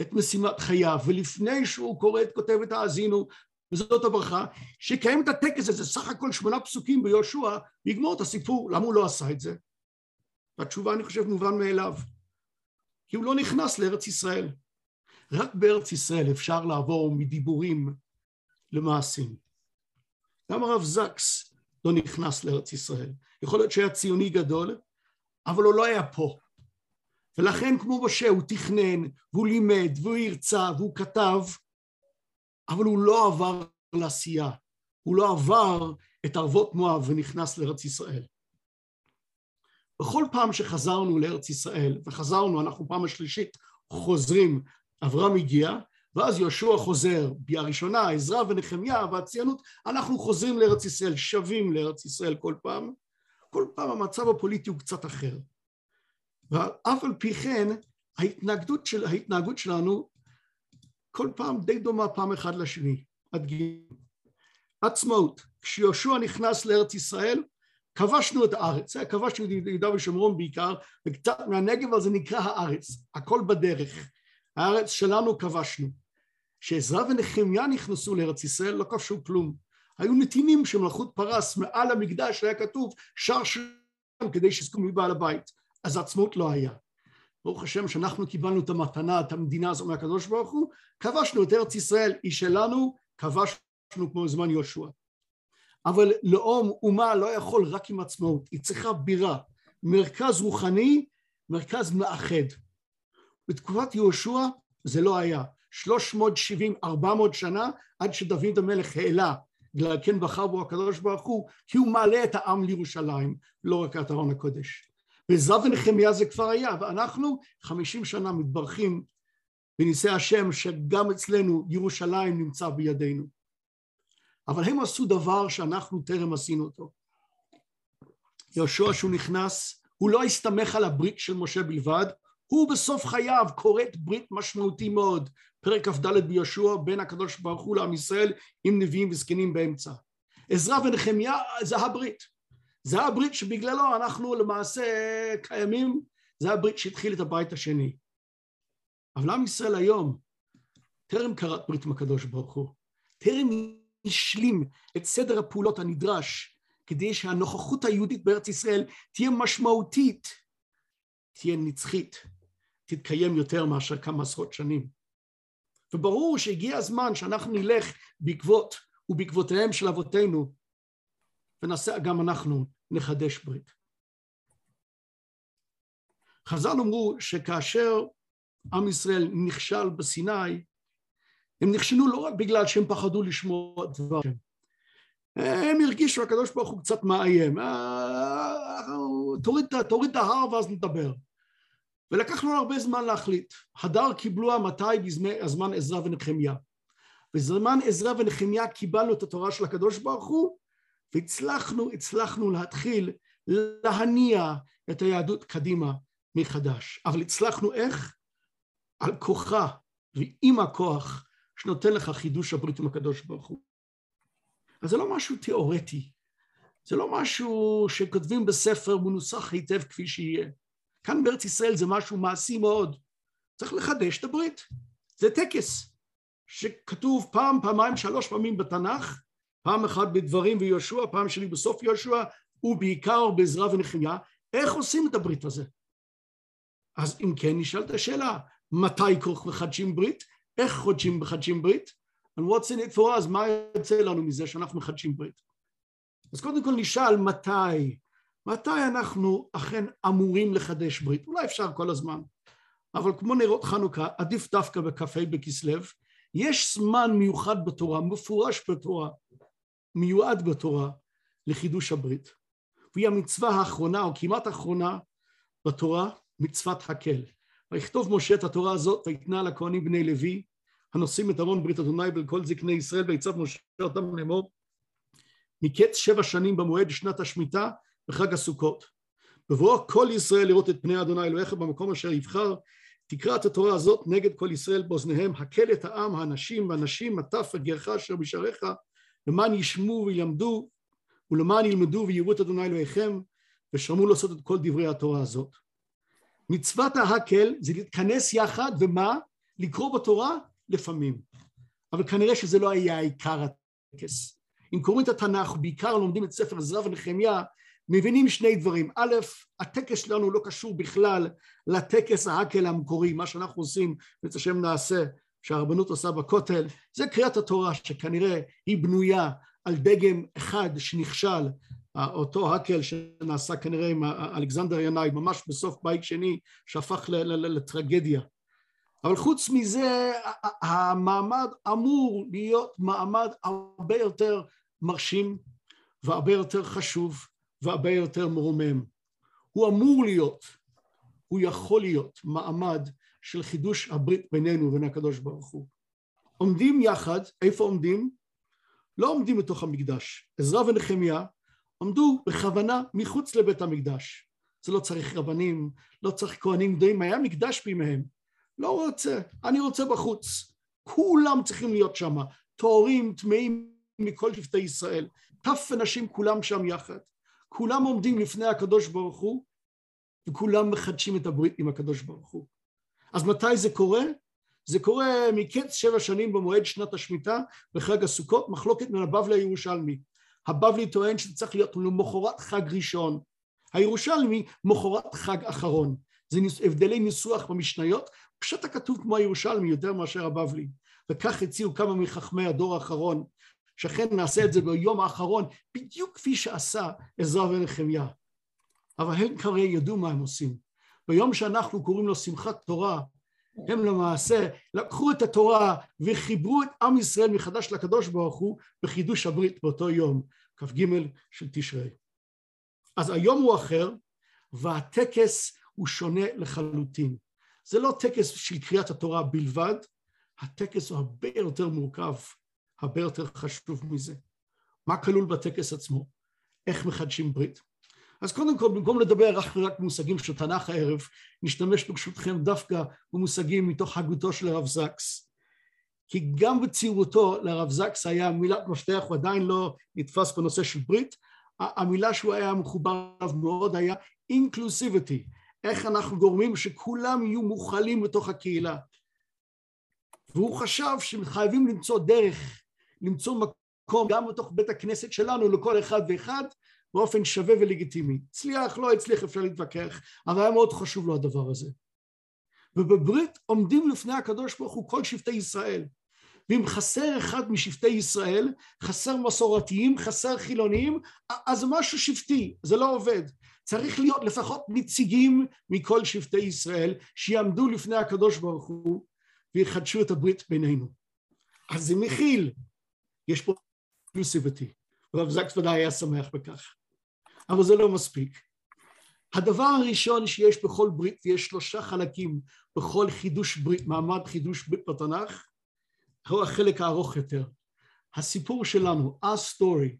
את משימת חייו, ולפני שהוא קורא את כותבת האזינו וזאת הברכה, שיקיים את הטקס הזה, סך הכל שמונה פסוקים ביהושע, ויגמור את הסיפור, למה הוא לא עשה את זה? והתשובה אני חושב מובן מאליו, כי הוא לא נכנס לארץ ישראל. רק בארץ ישראל אפשר לעבור מדיבורים למעשים. גם הרב זקס לא נכנס לארץ ישראל. יכול להיות שהיה ציוני גדול, אבל הוא לא היה פה. ולכן כמו משה הוא תכנן, והוא לימד, והוא הרצה, והוא כתב, אבל הוא לא עבר לעשייה, הוא לא עבר את ערבות מואב ונכנס לארץ ישראל. בכל פעם שחזרנו לארץ ישראל, וחזרנו, אנחנו פעם השלישית חוזרים, אברהם הגיע, ואז יהושע חוזר, ביאה ראשונה, עזרא ונחמיה והציונות, אנחנו חוזרים לארץ ישראל, שבים לארץ ישראל כל פעם, כל פעם המצב הפוליטי הוא קצת אחר. ואף על פי כן, ההתנגדות, של, ההתנהגות שלנו כל פעם די דומה פעם אחד לשני, עד גיל. עצמאות, כשיהושע נכנס לארץ ישראל, כבשנו את הארץ, כבשנו את יהודה ושומרון בעיקר, וקצת מהנגב, אבל זה נקרא הארץ, הכל בדרך. הארץ שלנו כבשנו. כשעזרא ונחמיה נכנסו לארץ ישראל לא כבשו כלום. היו נתינים של מלכות פרס מעל המקדש היה כתוב שר שם כדי שיזכו מבעל הבית. אז עצמאות לא היה. ברוך השם שאנחנו קיבלנו את המתנה, את המדינה הזו מהקדוש ברוך הוא, כבשנו את ארץ ישראל, היא שלנו, כבשנו כמו זמן יהושע. אבל לאום, אומה לא יכול רק עם עצמאות, היא צריכה בירה, מרכז רוחני, מרכז מאחד. בתקופת יהושע זה לא היה. 370, 400 שנה עד שדוד המלך העלה, בגלל כן בחר בו הקדוש ברוך הוא, כי הוא מעלה את העם לירושלים, לא רק את ארון הקודש. בעזרא ונחמיה זה כבר היה, ואנחנו חמישים שנה מתברכים בניסי השם שגם אצלנו ירושלים נמצא בידינו. אבל הם עשו דבר שאנחנו טרם עשינו אותו. יהושע שהוא נכנס, הוא לא הסתמך על הברית של משה בלבד, הוא בסוף חייו כורת ברית משמעותי מאוד, פרק כ"ד ביהושע בין הקדוש ברוך הוא לעם ישראל עם נביאים וזקנים באמצע. עזרא ונחמיה זה הברית. זה הברית שבגללו אנחנו למעשה קיימים, זה הברית שהתחיל את הבית השני. אבל עם ישראל היום טרם כרת ברית עם הקדוש ברוך הוא, טרם השלים את סדר הפעולות הנדרש כדי שהנוכחות היהודית בארץ ישראל תהיה משמעותית, תהיה נצחית, תתקיים יותר מאשר כמה עשרות שנים. וברור שהגיע הזמן שאנחנו נלך בעקבות ובעקבותיהם של אבותינו ונעשה גם אנחנו נחדש ברית. חז"ל אמרו שכאשר עם ישראל נכשל בסיני, הם נכשלו לא רק בגלל שהם פחדו לשמוע דבר השם. הם הרגישו הקדוש ברוך הוא קצת מאיים. אה, תוריד, את ההר ואז נדבר. ולקח לנו הרבה זמן להחליט. הדר קיבלו מתי בזמן עזרא ונחמיה. בזמן עזרא ונחמיה קיבלנו את התורה של הקדוש ברוך הוא, והצלחנו, הצלחנו להתחיל להניע את היהדות קדימה מחדש. אבל הצלחנו איך? על כוחה ועם הכוח שנותן לך חידוש הברית עם הקדוש ברוך הוא. אז זה לא משהו תיאורטי, זה לא משהו שכותבים בספר מנוסח היטב כפי שיהיה. כאן בארץ ישראל זה משהו מעשי מאוד. צריך לחדש את הברית. זה טקס שכתוב פעם, פעמיים, שלוש פעמים בתנ"ך, פעם אחת בדברים ויהושע, פעם שני בסוף יהושע, ובעיקר בעזרא ונחמיה, איך עושים את הברית הזה? אז אם כן נשאלת השאלה, מתי כוך מחדשים ברית? איך חודשים מחדשים ברית? And what's in it for us? מה יוצא לנו מזה שאנחנו מחדשים ברית? אז קודם כל נשאל מתי, מתי אנחנו אכן אמורים לחדש ברית? אולי אפשר כל הזמן, אבל כמו נרות חנוכה, עדיף דווקא בכ"ה בכסלו, יש זמן מיוחד בתורה, מפורש בתורה, מיועד בתורה לחידוש הברית. והיא המצווה האחרונה, או כמעט האחרונה, בתורה, מצוות הקל. ויכתוב משה את התורה הזאת, ויתנה לכהנים בני לוי, הנושאים את ארון ברית אדוני ולכל זקני ישראל, ויצב משה אותם לאמור, מקץ שבע שנים במועד שנת השמיטה וחג הסוכות. בבואו כל ישראל לראות את פני אדוני אלוהיך במקום אשר יבחר, תקרא את התורה הזאת נגד כל ישראל באוזניהם, הקל את העם, האנשים והנשים, הטף וגרך אשר בשעריך, למען ישמעו וילמדו, ולמען ילמדו ויראו את אדוני אלוהיכם, ושרמו לעשות את כל דברי התורה הזאת. מצוות ההקל זה להתכנס יחד, ומה? לקרוא בתורה לפעמים. אבל כנראה שזה לא היה עיקר הטקס. אם קוראים את התנ"ך, בעיקר לומדים את ספר עזרא ונחמיה, מבינים שני דברים. א', הטקס שלנו לא קשור בכלל לטקס ההקל המקורי, מה שאנחנו עושים, בעצם השם נעשה, שהרבנות עושה בכותל, זה קריאת התורה שכנראה היא בנויה על דגם אחד שנכשל, אותו הקל שנעשה כנראה עם אלכסנדר ינאי, ממש בסוף בית שני, שהפך לטרגדיה. אבל חוץ מזה, המעמד אמור להיות מעמד הרבה יותר מרשים והרבה יותר חשוב והרבה יותר מרומם. הוא אמור להיות, הוא יכול להיות מעמד של חידוש הברית בינינו ובין הקדוש ברוך הוא. עומדים יחד, איפה עומדים? לא עומדים בתוך המקדש. עזרא ונחמיה עמדו בכוונה מחוץ לבית המקדש. זה לא צריך רבנים, לא צריך כהנים גדולים, היה מקדש בימיהם. לא רוצה, אני רוצה בחוץ. כולם צריכים להיות שם, טהורים, טמאים מכל שבטי ישראל. טף ונשים כולם שם יחד. כולם עומדים לפני הקדוש ברוך הוא, וכולם מחדשים את הברית עם הקדוש ברוך הוא. אז מתי זה קורה? זה קורה מקץ שבע שנים במועד שנת השמיטה בחג הסוכות, מחלוקת בין הבבלי הירושלמי. הבבלי טוען שזה צריך להיות למחרת חג ראשון, הירושלמי מחרת חג אחרון. זה הבדלי ניסוח במשניות, פשוט הכתוב כמו הירושלמי יותר מאשר הבבלי. וכך הציעו כמה מחכמי הדור האחרון, שאכן נעשה את זה ביום האחרון, בדיוק כפי שעשה עזרא ונחמיה. אבל הם כרגע ידעו מה הם עושים. ביום שאנחנו קוראים לו שמחת תורה, הם למעשה לקחו את התורה וחיברו את עם ישראל מחדש לקדוש ברוך הוא בחידוש הברית באותו יום, כ"ג של תשרי. אז היום הוא אחר, והטקס הוא שונה לחלוטין. זה לא טקס של קריאת התורה בלבד, הטקס הוא הרבה יותר מורכב, הרבה יותר חשוב מזה. מה כלול בטקס עצמו? איך מחדשים ברית? אז קודם כל, במקום לדבר רק, רק מושגים של תנ"ך הערב, נשתמש ברשותכם דווקא במושגים מתוך הגותו של הרב זקס. כי גם בצעירותו לרב זקס היה מילת מפתח, הוא עדיין לא נתפס בנושא של ברית, המילה שהוא היה מחובר אליו מאוד היה אינקלוסיביטי, איך אנחנו גורמים שכולם יהיו מוכלים בתוך הקהילה. והוא חשב שחייבים למצוא דרך, למצוא מקום גם בתוך בית הכנסת שלנו לכל אחד ואחד באופן שווה ולגיטימי. הצליח, לא הצליח, אפשר להתווכח, אבל היה מאוד חשוב לו הדבר הזה. ובברית עומדים לפני הקדוש ברוך הוא כל שבטי ישראל, ואם חסר אחד משבטי ישראל, חסר מסורתיים, חסר חילונים, אז משהו שבטי, זה לא עובד. צריך להיות לפחות נציגים מכל שבטי ישראל שיעמדו לפני הקדוש ברוך הוא ויחדשו את הברית בינינו. אז זה מכיל, יש פה אינקלוסיביטי. הרב זקס ודאי היה שמח בכך. אבל זה לא מספיק. הדבר הראשון שיש בכל ברית, ויש שלושה חלקים בכל חידוש ברית, מעמד חידוש ברית בתנ"ך, הוא החלק הארוך יותר. הסיפור שלנו, ה-story.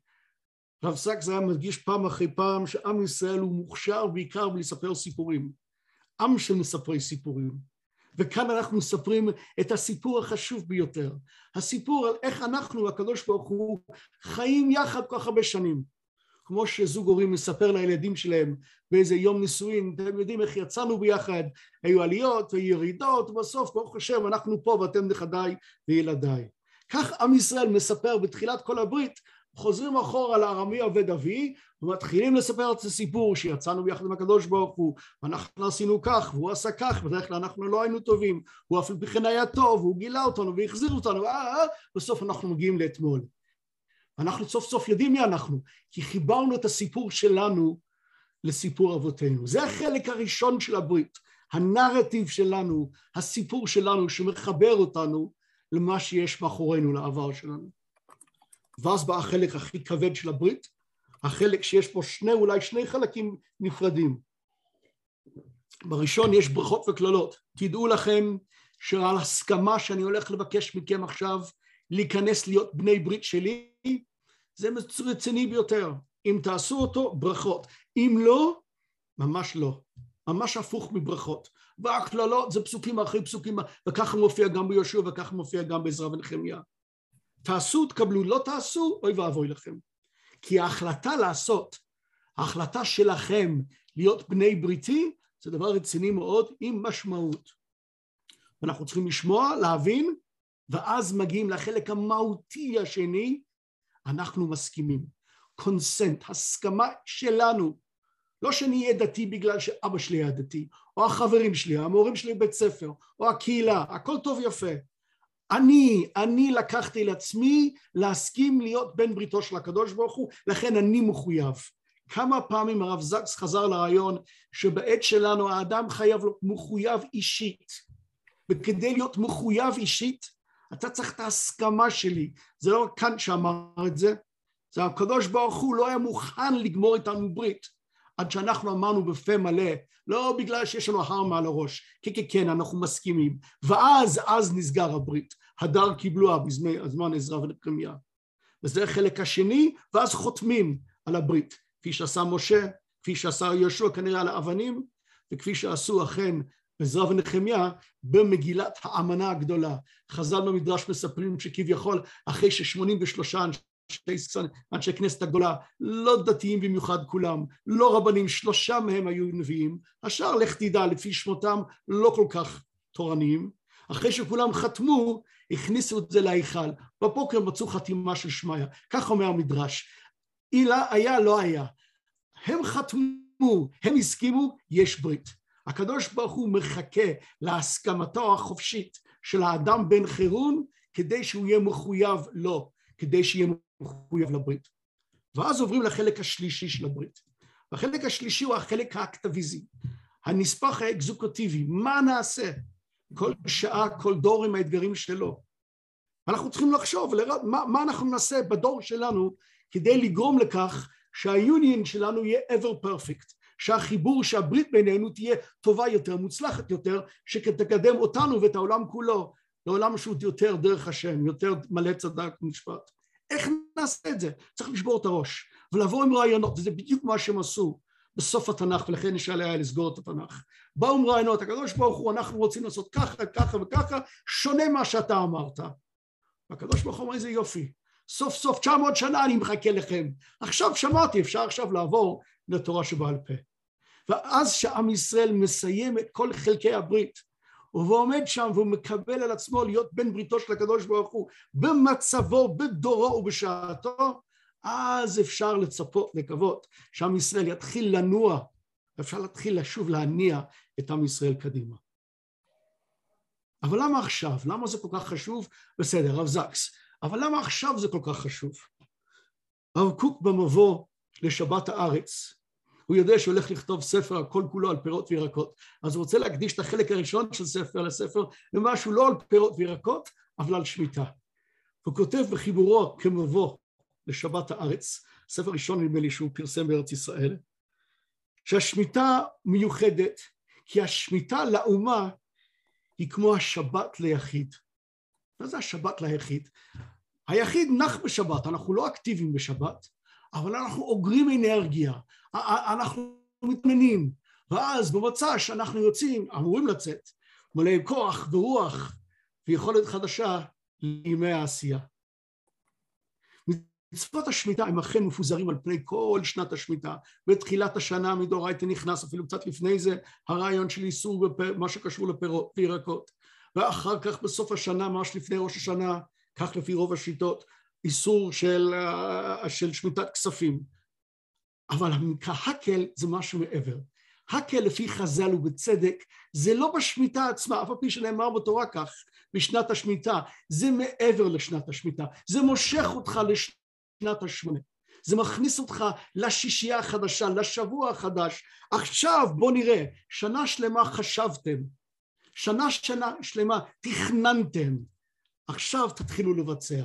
רב סקס היה מדגיש פעם אחרי פעם שעם ישראל הוא מוכשר בעיקר בלספר סיפורים. עם של מספרי סיפורים. וכאן אנחנו מספרים את הסיפור החשוב ביותר. הסיפור על איך אנחנו, הקדוש ברוך הוא, חיים יחד כל כך הרבה שנים. כמו שזוג הורים מספר לילדים שלהם באיזה יום נישואין, אתם יודעים איך יצאנו ביחד, היו עליות וירידות, ובסוף ברוך השם אנחנו פה ואתם נכדיי וילדיי. כך עם ישראל מספר בתחילת כל הברית, חוזרים אחורה לארמי עובד אבי, ומתחילים לספר את הסיפור שיצאנו ביחד עם הקדוש ברוך הוא, ואנחנו עשינו כך, והוא עשה כך, בדרך כלל אנחנו לא היינו טובים, הוא אף על פי כן היה טוב, והוא גילה אותנו והחזיר אותנו, אה, אה, בסוף אנחנו מגיעים לאתמול. אנחנו סוף סוף יודעים מי אנחנו, כי חיברנו את הסיפור שלנו לסיפור אבותינו. זה החלק הראשון של הברית, הנרטיב שלנו, הסיפור שלנו שמחבר אותנו למה שיש מאחורינו, לעבר שלנו. ואז בא החלק הכי כבד של הברית, החלק שיש פה שני, אולי שני חלקים נפרדים. בראשון יש ברכות וקללות. תדעו לכם שעל הסכמה שאני הולך לבקש מכם עכשיו להיכנס להיות בני ברית שלי, זה רציני ביותר. אם תעשו אותו, ברכות. אם לא, ממש לא. ממש הפוך מברכות. והקללות זה פסוקים אחרי פסוקים, וככה מופיע גם ביהושע וככה מופיע גם בעזרא ונחמיה. תעשו, תקבלו, לא תעשו, אוי ואבוי לכם. כי ההחלטה לעשות, ההחלטה שלכם להיות בני בריתי, זה דבר רציני מאוד עם משמעות. ואנחנו צריכים לשמוע, להבין, ואז מגיעים לחלק המהותי השני, אנחנו מסכימים. קונסנט, הסכמה שלנו. לא שאני אהיה דתי בגלל שאבא שלי היה דתי, או החברים שלי, המורים שלי בבית ספר, או הקהילה, הכל טוב יפה. אני, אני לקחתי לעצמי להסכים להיות בן בריתו של הקדוש ברוך הוא, לכן אני מחויב. כמה פעמים הרב זקס חזר לרעיון שבעת שלנו האדם חייב להיות מחויב אישית. וכדי להיות מחויב אישית, אתה צריך את ההסכמה שלי. זה לא כאן שאמר את זה, זה הקדוש ברוך הוא לא היה מוכן לגמור איתנו ברית. עד שאנחנו אמרנו בפה מלא, לא בגלל שיש לנו הר מעל הראש, כן כן כן אנחנו מסכימים, ואז אז נסגר הברית, הדר קיבלוה בזמן עזרא ונחמיה. וזה החלק השני, ואז חותמים על הברית, כפי שעשה משה, כפי שעשה יהושע כנראה על האבנים, וכפי שעשו אכן עזרא ונחמיה במגילת האמנה הגדולה. חז"ל במדרש מספרים שכביכול אחרי ששמונים ושלושה אנשי כנסת הגדולה, לא דתיים במיוחד כולם, לא רבנים, שלושה מהם היו נביאים, השאר לך תדע לפי שמותם לא כל כך תורניים, אחרי שכולם חתמו הכניסו את זה להיכל, בבוקר מצאו חתימה של שמעיה, כך אומר המדרש, אילה היה לא היה, הם חתמו, הם הסכימו, יש ברית. הקדוש ברוך הוא מחכה להסכמתו החופשית של האדם בן חירון כדי שהוא יהיה מחויב לו, כדי שיהיה מחויב לברית. ואז עוברים לחלק השלישי של הברית. והחלק השלישי הוא החלק האקטביזי, הנספח האקזוקוטיבי, מה נעשה? כל שעה, כל דור עם האתגרים שלו. אנחנו צריכים לחשוב, לראות מה, מה אנחנו נעשה בדור שלנו כדי לגרום לכך שהיוניון שלנו יהיה ever perfect, שהחיבור, שהברית בינינו תהיה טובה יותר, מוצלחת יותר, שתקדם אותנו ואת העולם כולו לעולם שהוא יותר דרך השם, יותר מלא צדק ומשפט. איך נעשה את זה? צריך לשבור את הראש ולבוא עם רעיונות, וזה בדיוק מה שהם עשו בסוף התנ"ך, ולכן יש עליה לסגור את התנ"ך. באו עם רעיונות, הקדוש ברוך הוא, אנחנו רוצים לעשות ככה, ככה וככה, שונה מה שאתה אמרת. והקדוש ברוך הוא אומר, איזה יופי, סוף סוף 900 שנה אני מחכה לכם. עכשיו שמעתי, אפשר עכשיו לעבור לתורה שבעל פה. ואז שעם ישראל מסיים את כל חלקי הברית, והוא עומד שם והוא מקבל על עצמו להיות בן בריתו של הקדוש ברוך הוא במצבו, בדורו ובשעתו, אז אפשר לצפות, לקוות, שעם ישראל יתחיל לנוע, אפשר להתחיל לשוב להניע את עם ישראל קדימה. אבל למה עכשיו? למה זה כל כך חשוב? בסדר, הרב זקס. אבל למה עכשיו זה כל כך חשוב? הרב קוק במבוא לשבת הארץ, הוא יודע שהוא הולך לכתוב ספר הכל כולו על פירות וירקות, אז הוא רוצה להקדיש את החלק הראשון של ספר לספר למשהו לא על פירות וירקות, אבל על שמיטה. הוא כותב בחיבורו כמבוא לשבת הארץ, ספר ראשון נדמה לי שהוא פרסם בארץ ישראל, שהשמיטה מיוחדת כי השמיטה לאומה היא כמו השבת ליחיד. מה זה השבת ליחיד? היחיד נח בשבת, אנחנו לא אקטיביים בשבת, אבל אנחנו אוגרים אנרגיה, אנחנו מתמנים, ואז במוצא שאנחנו יוצאים, אמורים לצאת, מלא כוח ורוח ויכולת חדשה לימי העשייה. מצוות השמיטה הם אכן מפוזרים על פני כל שנת השמיטה. בתחילת השנה מדאורייתא נכנס, אפילו קצת לפני זה, הרעיון של איסור במה שקשור לפירות וירקות. ואחר כך בסוף השנה, ממש לפני ראש השנה, כך לפי רוב השיטות, איסור של, אה, של שמיטת כספים. אבל כהקל זה משהו מעבר. הקל לפי חז"ל ובצדק זה לא בשמיטה עצמה, אף על פי שנאמר בתורה כך, בשנת השמיטה, זה מעבר לשנת השמיטה, זה מושך אותך לשנת השמונה, זה מכניס אותך לשישייה החדשה, לשבוע החדש, עכשיו בוא נראה, שנה שלמה חשבתם, שנה שנה שלמה תכננתם, עכשיו תתחילו לבצע.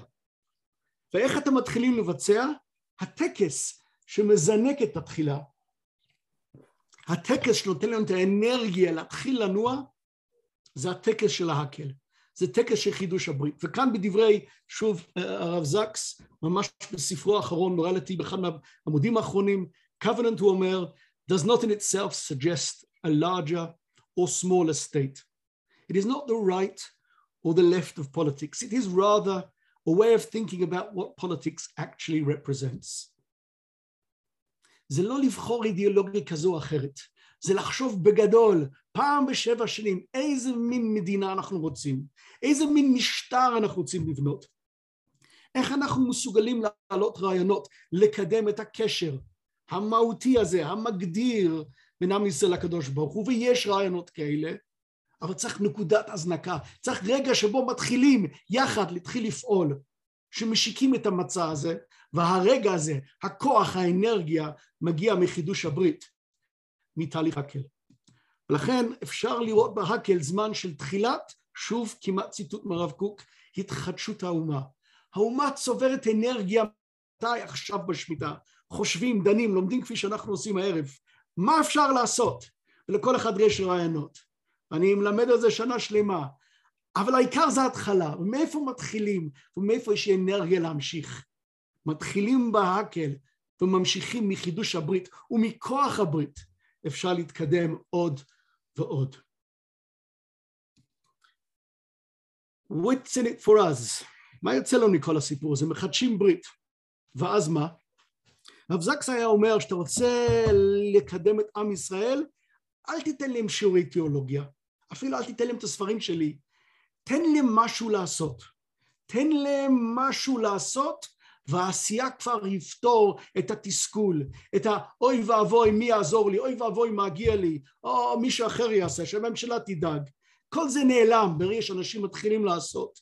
ואיך אתם מתחילים לבצע? הטקס שמזנק את התחילה, הטקס שנותן לנו את האנרגיה להתחיל לנוע, זה הטקס של ההקל. זה טקס של חידוש הברית. וכאן בדברי, שוב, הרב זקס, ממש בספרו האחרון, נראה לי באחד מהעמודים האחרונים, covenant הוא אומר, does not in itself suggest a larger or smaller state. It is not the right or the left of politics. It is rather a way of thinking about what politics actually represents. זה לא לבחור אידיאולוגיה כזו או אחרת, זה לחשוב בגדול, פעם בשבע שנים, איזה מין מדינה אנחנו רוצים, איזה מין משטר אנחנו רוצים לבנות, איך אנחנו מסוגלים להעלות רעיונות, לקדם את הקשר המהותי הזה, המגדיר בין עם ישראל לקדוש ברוך הוא, ויש רעיונות כאלה, אבל צריך נקודת הזנקה, צריך רגע שבו מתחילים יחד להתחיל לפעול, שמשיקים את המצע הזה, והרגע הזה, הכוח, האנרגיה, מגיע מחידוש הברית, מתהליך הקל. ולכן אפשר לראות בהקל זמן של תחילת, שוב כמעט ציטוט מרב קוק, התחדשות האומה. האומה צוברת אנרגיה מתי עכשיו בשמיטה, חושבים, דנים, לומדים כפי שאנחנו עושים הערב, מה אפשר לעשות? ולכל אחד יש רעיונות. אני מלמד על זה שנה שלמה, אבל העיקר זה ההתחלה, ומאיפה מתחילים, ומאיפה יש אנרגיה להמשיך. מתחילים בהקל וממשיכים מחידוש הברית, ומכוח הברית אפשר להתקדם עוד ועוד. What's in it for us? מה יוצא לנו מכל הסיפור הזה? מחדשים ברית. ואז מה? רב זקס היה אומר שאתה רוצה לקדם את עם ישראל, אל תיתן להם שיעורי תיאולוגיה, אפילו אל תיתן להם את הספרים שלי, תן להם משהו לעשות. תן להם משהו לעשות, והעשייה כבר יפתור את התסכול, את האוי ואבוי מי יעזור לי, אוי ואבוי מגיע לי, או מישהו אחר יעשה, שהממשלה תדאג. כל זה נעלם ברגע שאנשים מתחילים לעשות.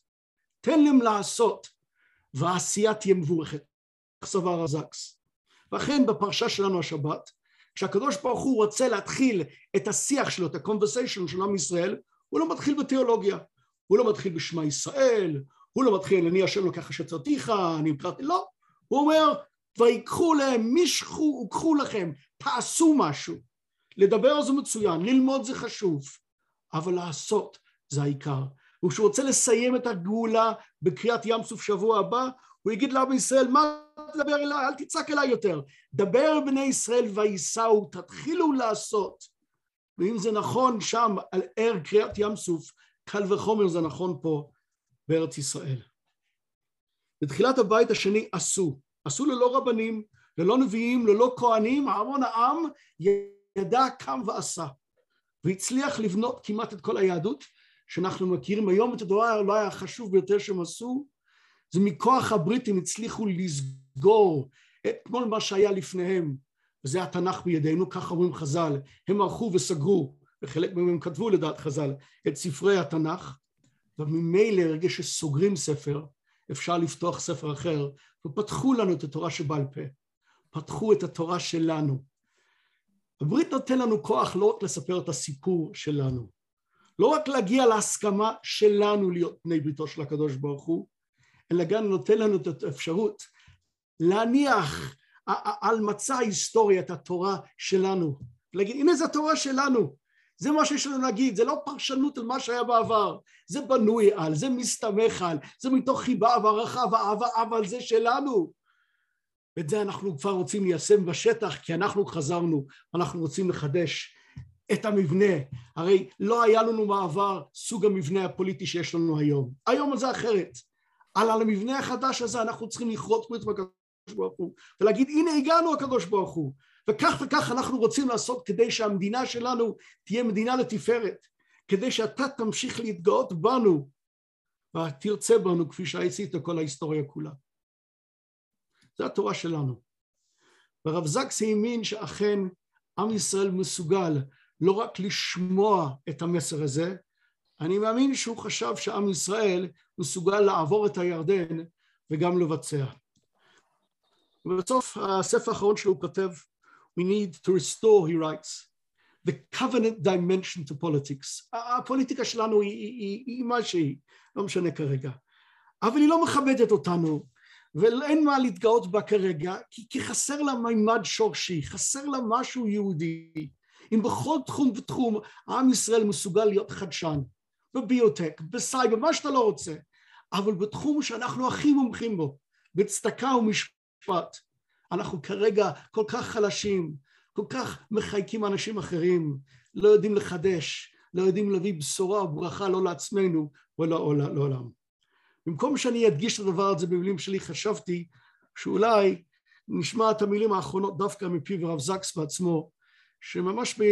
תן להם לעשות, והעשייה תהיה מבורכת. סבר הזקס. ואכן בפרשה שלנו השבת, כשהקדוש ברוך הוא רוצה להתחיל את השיח שלו, את ה-conversation של עם ישראל, הוא לא מתחיל בתיאולוגיה, הוא לא מתחיל בשמע ישראל, הוא לא מתחיל אני השם לוקח אשתותיך, אני מקראתי, לא, הוא אומר ויקחו להם, משכו וקחו לכם, תעשו משהו. לדבר זה מצוין, ללמוד זה חשוב, אבל לעשות זה העיקר. וכשהוא רוצה לסיים את הגאולה בקריאת ים סוף שבוע הבא, הוא יגיד לעם ישראל, מה תדבר אליי, אל תצעק אליי יותר. דבר בני ישראל וייסעו, תתחילו לעשות. ואם זה נכון שם על ער קריאת ים סוף, קל וחומר זה נכון פה בארץ ישראל. בתחילת הבית השני עשו, עשו ללא רבנים, ללא נביאים, ללא כהנים, המון העם ידע, קם ועשה, והצליח לבנות כמעט את כל היהדות שאנחנו מכירים היום. את הדבר אולי החשוב ביותר שהם עשו, זה מכוח הבריטים הצליחו לסגור את כל מה שהיה לפניהם, וזה התנ"ך בידינו, כך אומרים חז"ל, הם ערכו וסגרו, וחלק מהם הם כתבו לדעת חז"ל, את ספרי התנ"ך, וממילא ברגע שסוגרים ספר, אפשר לפתוח ספר אחר, ופתחו לנו את התורה שבעל פה, פתחו את התורה שלנו. הברית נותן לנו כוח לא רק לספר את הסיפור שלנו, לא רק להגיע להסכמה שלנו להיות בני בריתו של הקדוש ברוך הוא, אלא גם נותן לנו את האפשרות להניח על מצע ההיסטוריה את התורה שלנו, להגיד הנה זו התורה שלנו, זה מה שיש לנו להגיד, זה לא פרשנות על מה שהיה בעבר, זה בנוי על, זה מסתמך על, זה מתוך חיבה והערכה ואהבה, אבל זה שלנו. ואת זה אנחנו כבר רוצים ליישם בשטח, כי אנחנו חזרנו, אנחנו רוצים לחדש את המבנה. הרי לא היה לנו מעבר סוג המבנה הפוליטי שיש לנו היום. היום זה אחרת. על המבנה החדש הזה אנחנו צריכים לכרות ברית בקדוש ברוך הוא, ולהגיד הנה הגענו הקדוש ברוך הוא, וכך וכך אנחנו רוצים לעשות כדי שהמדינה שלנו תהיה מדינה לתפארת, כדי שאתה תמשיך להתגאות בנו ותרצה בנו כפי שעשית כל ההיסטוריה כולה. זו התורה שלנו. והרב זקס האמין שאכן עם ישראל מסוגל לא רק לשמוע את המסר הזה, אני מאמין שהוא חשב שעם ישראל מסוגל לעבור את הירדן וגם לבצע. ובסוף הספר האחרון שלו הוא כותב we need to restore, he writes, the covenant dimension to politics. הפוליטיקה שלנו היא, מה שהיא, לא משנה כרגע. אבל היא לא מכבדת אותנו, ואין מה להתגאות בה כרגע, כי, כי חסר לה מימד שורשי, חסר לה משהו יהודי. אם בכל תחום ותחום עם ישראל מסוגל להיות חדשן, בביוטק, בסייבר, מה שאתה לא רוצה, אבל בתחום שאנחנו הכי מומחים בו, בצדקה ומשפט, אנחנו כרגע כל כך חלשים, כל כך מחייקים אנשים אחרים, לא יודעים לחדש, לא יודעים להביא בשורה או ברכה לא לעצמנו ולא לעולם. במקום שאני אדגיש את הדבר הזה במילים שלי, חשבתי שאולי נשמע את המילים האחרונות דווקא מפיו הרב זקס בעצמו, שממש ב...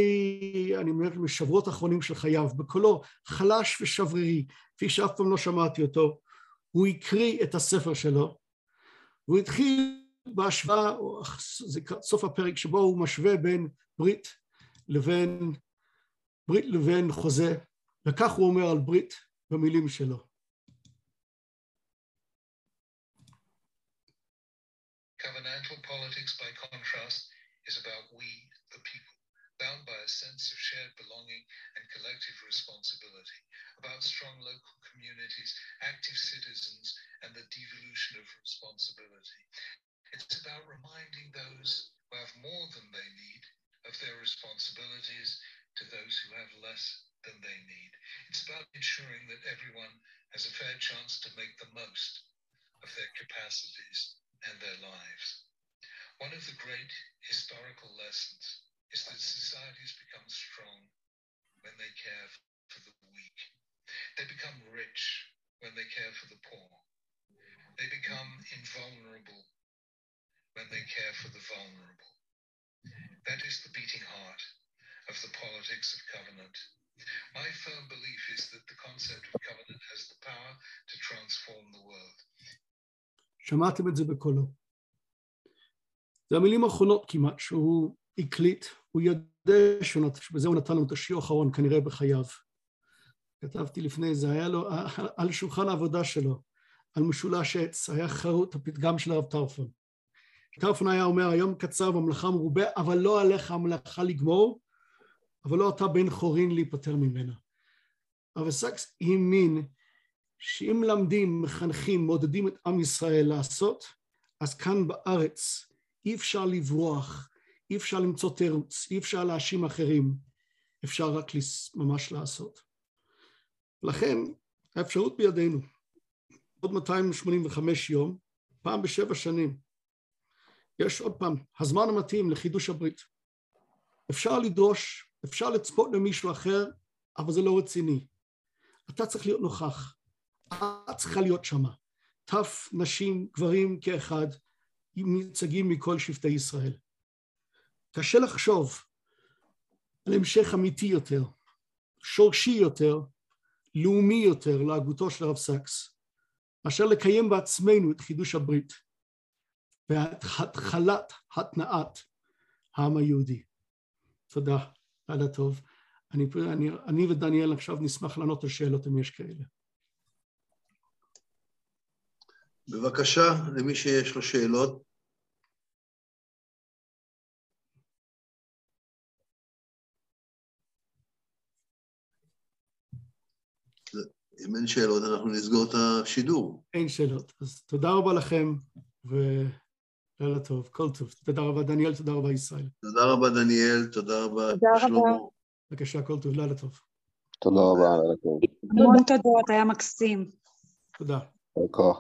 אני אומר, בשבועות האחרונים של חייו, בקולו חלש ושברירי, כפי שאף פעם לא שמעתי אותו, הוא הקריא את הספר שלו, והוא התחיל בהשוואה, זה סוף הפרק שבו הוא משווה בין ברית לבין, ברית לבין חוזה, וכך הוא אומר על ברית במילים שלו. Covenantal politics, by contrast, is about we, the people, bound by a sense of shared belonging and collective responsibility, about strong local communities, active citizens, and the devolution of responsibility, It's about reminding those who have more than they need of their responsibilities to those who have less than they need. It's about ensuring that everyone has a fair chance to make the most of their capacities and their lives. One of the great historical lessons is that societies become strong when they care for the weak. They become rich when they care for the poor. They become invulnerable when they care for the vulnerable. That is the beating heart of the politics of covenant. My firm belief is that the concept of covenant has the power to transform the world. שמעתם את זה בקולו. זה המילים האחרונות כמעט שהוא הקליט, הוא יודע שבזה הוא נתן לנו את השיעור האחרון כנראה בחייו. כתבתי לפני זה, היה לו על שולחן העבודה שלו, על משולש עץ, היה חרוט הפתגם של הרב טרפון. טרפון היה אומר היום קצר והמלאכה מרובה אבל לא עליך המלאכה לגמור אבל לא אתה בן חורין להיפטר ממנה. אבל סקס האמין שאם מלמדים, מחנכים, מעודדים את עם ישראל לעשות, אז כאן בארץ אי אפשר לברוח, אי אפשר למצוא תירוץ, אי אפשר להאשים אחרים, אפשר רק ממש לעשות. לכן האפשרות בידינו, עוד 285 יום, פעם בשבע שנים, יש עוד פעם, הזמן המתאים לחידוש הברית. אפשר לדרוש, אפשר לצפות למישהו אחר, אבל זה לא רציני. אתה צריך להיות נוכח, את צריכה להיות שמה. טף, נשים, גברים כאחד, מיוצגים מכל שבטי ישראל. קשה לחשוב על המשך אמיתי יותר, שורשי יותר, לאומי יותר להגותו של הרב סקס, מאשר לקיים בעצמנו את חידוש הברית. והתחלת התנעת העם היהודי. תודה, לילה טוב. אני, אני, אני ודניאל עכשיו נשמח לענות על שאלות אם יש כאלה. בבקשה, למי שיש לו שאלות. אם אין שאלות, אנחנו נסגור את השידור. אין שאלות. אז תודה רבה לכם, ולילה טוב, כל טוב. תודה רבה, דניאל, תודה רבה, ישראל. תודה רבה, דניאל, תודה רבה, תודה רבה. שלמה. בבקשה, כל טוב, לילה טוב. תודה רבה, לילה טוב. המון תודות, היה מקסים. תודה. יישר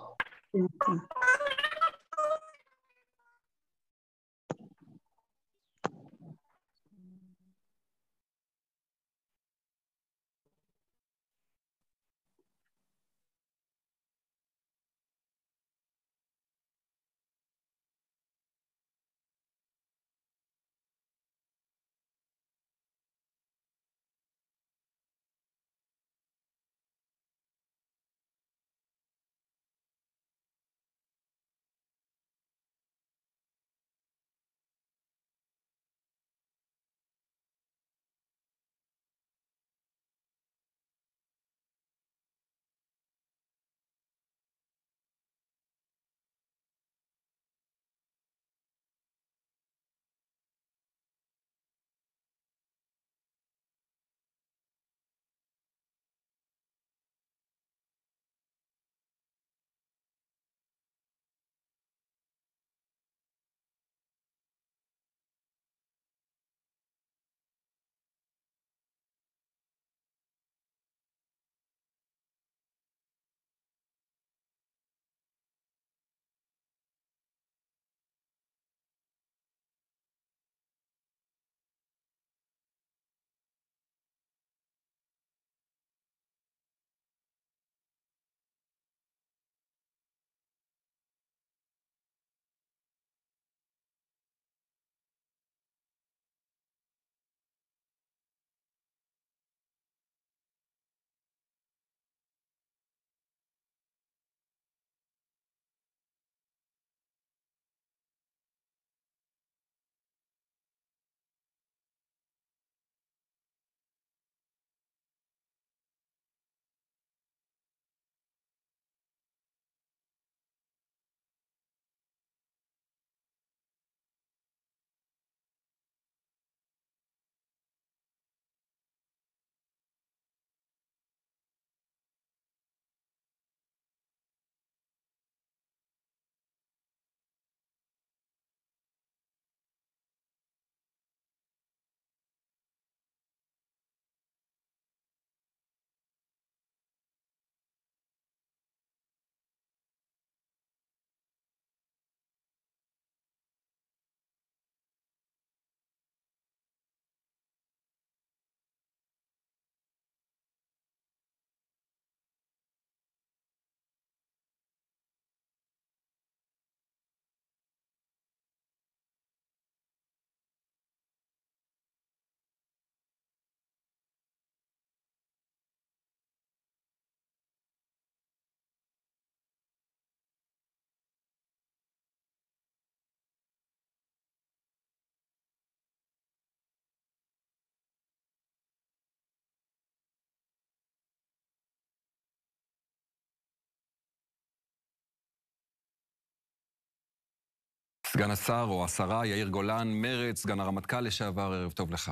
סגן השר או השרה יאיר גולן, מרצ, סגן הרמטכ"ל לשעבר, ערב טוב לך.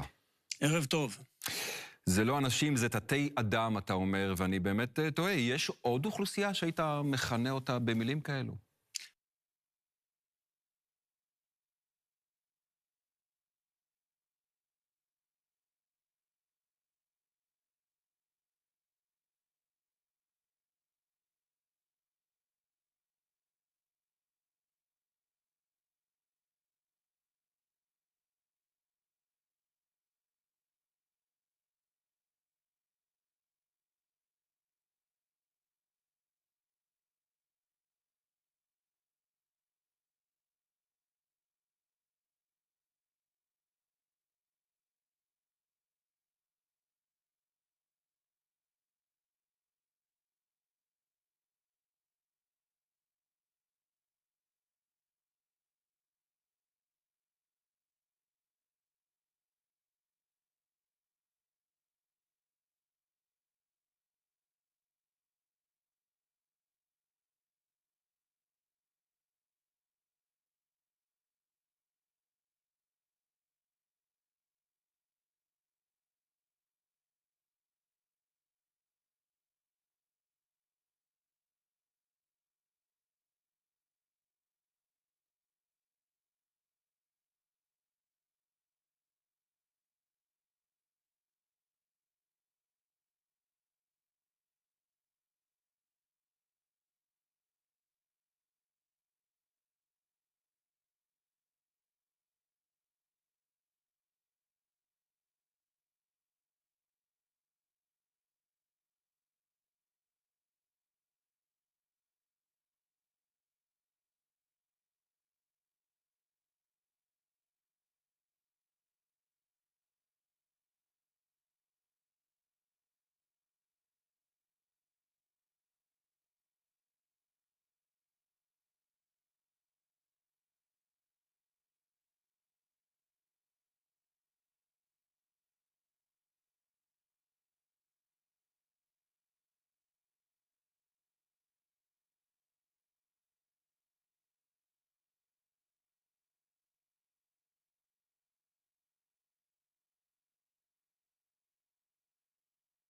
ערב טוב. זה לא אנשים, זה תתי אדם, אתה אומר, ואני באמת אה, תוהה, יש עוד אוכלוסייה שהיית מכנה אותה במילים כאלו?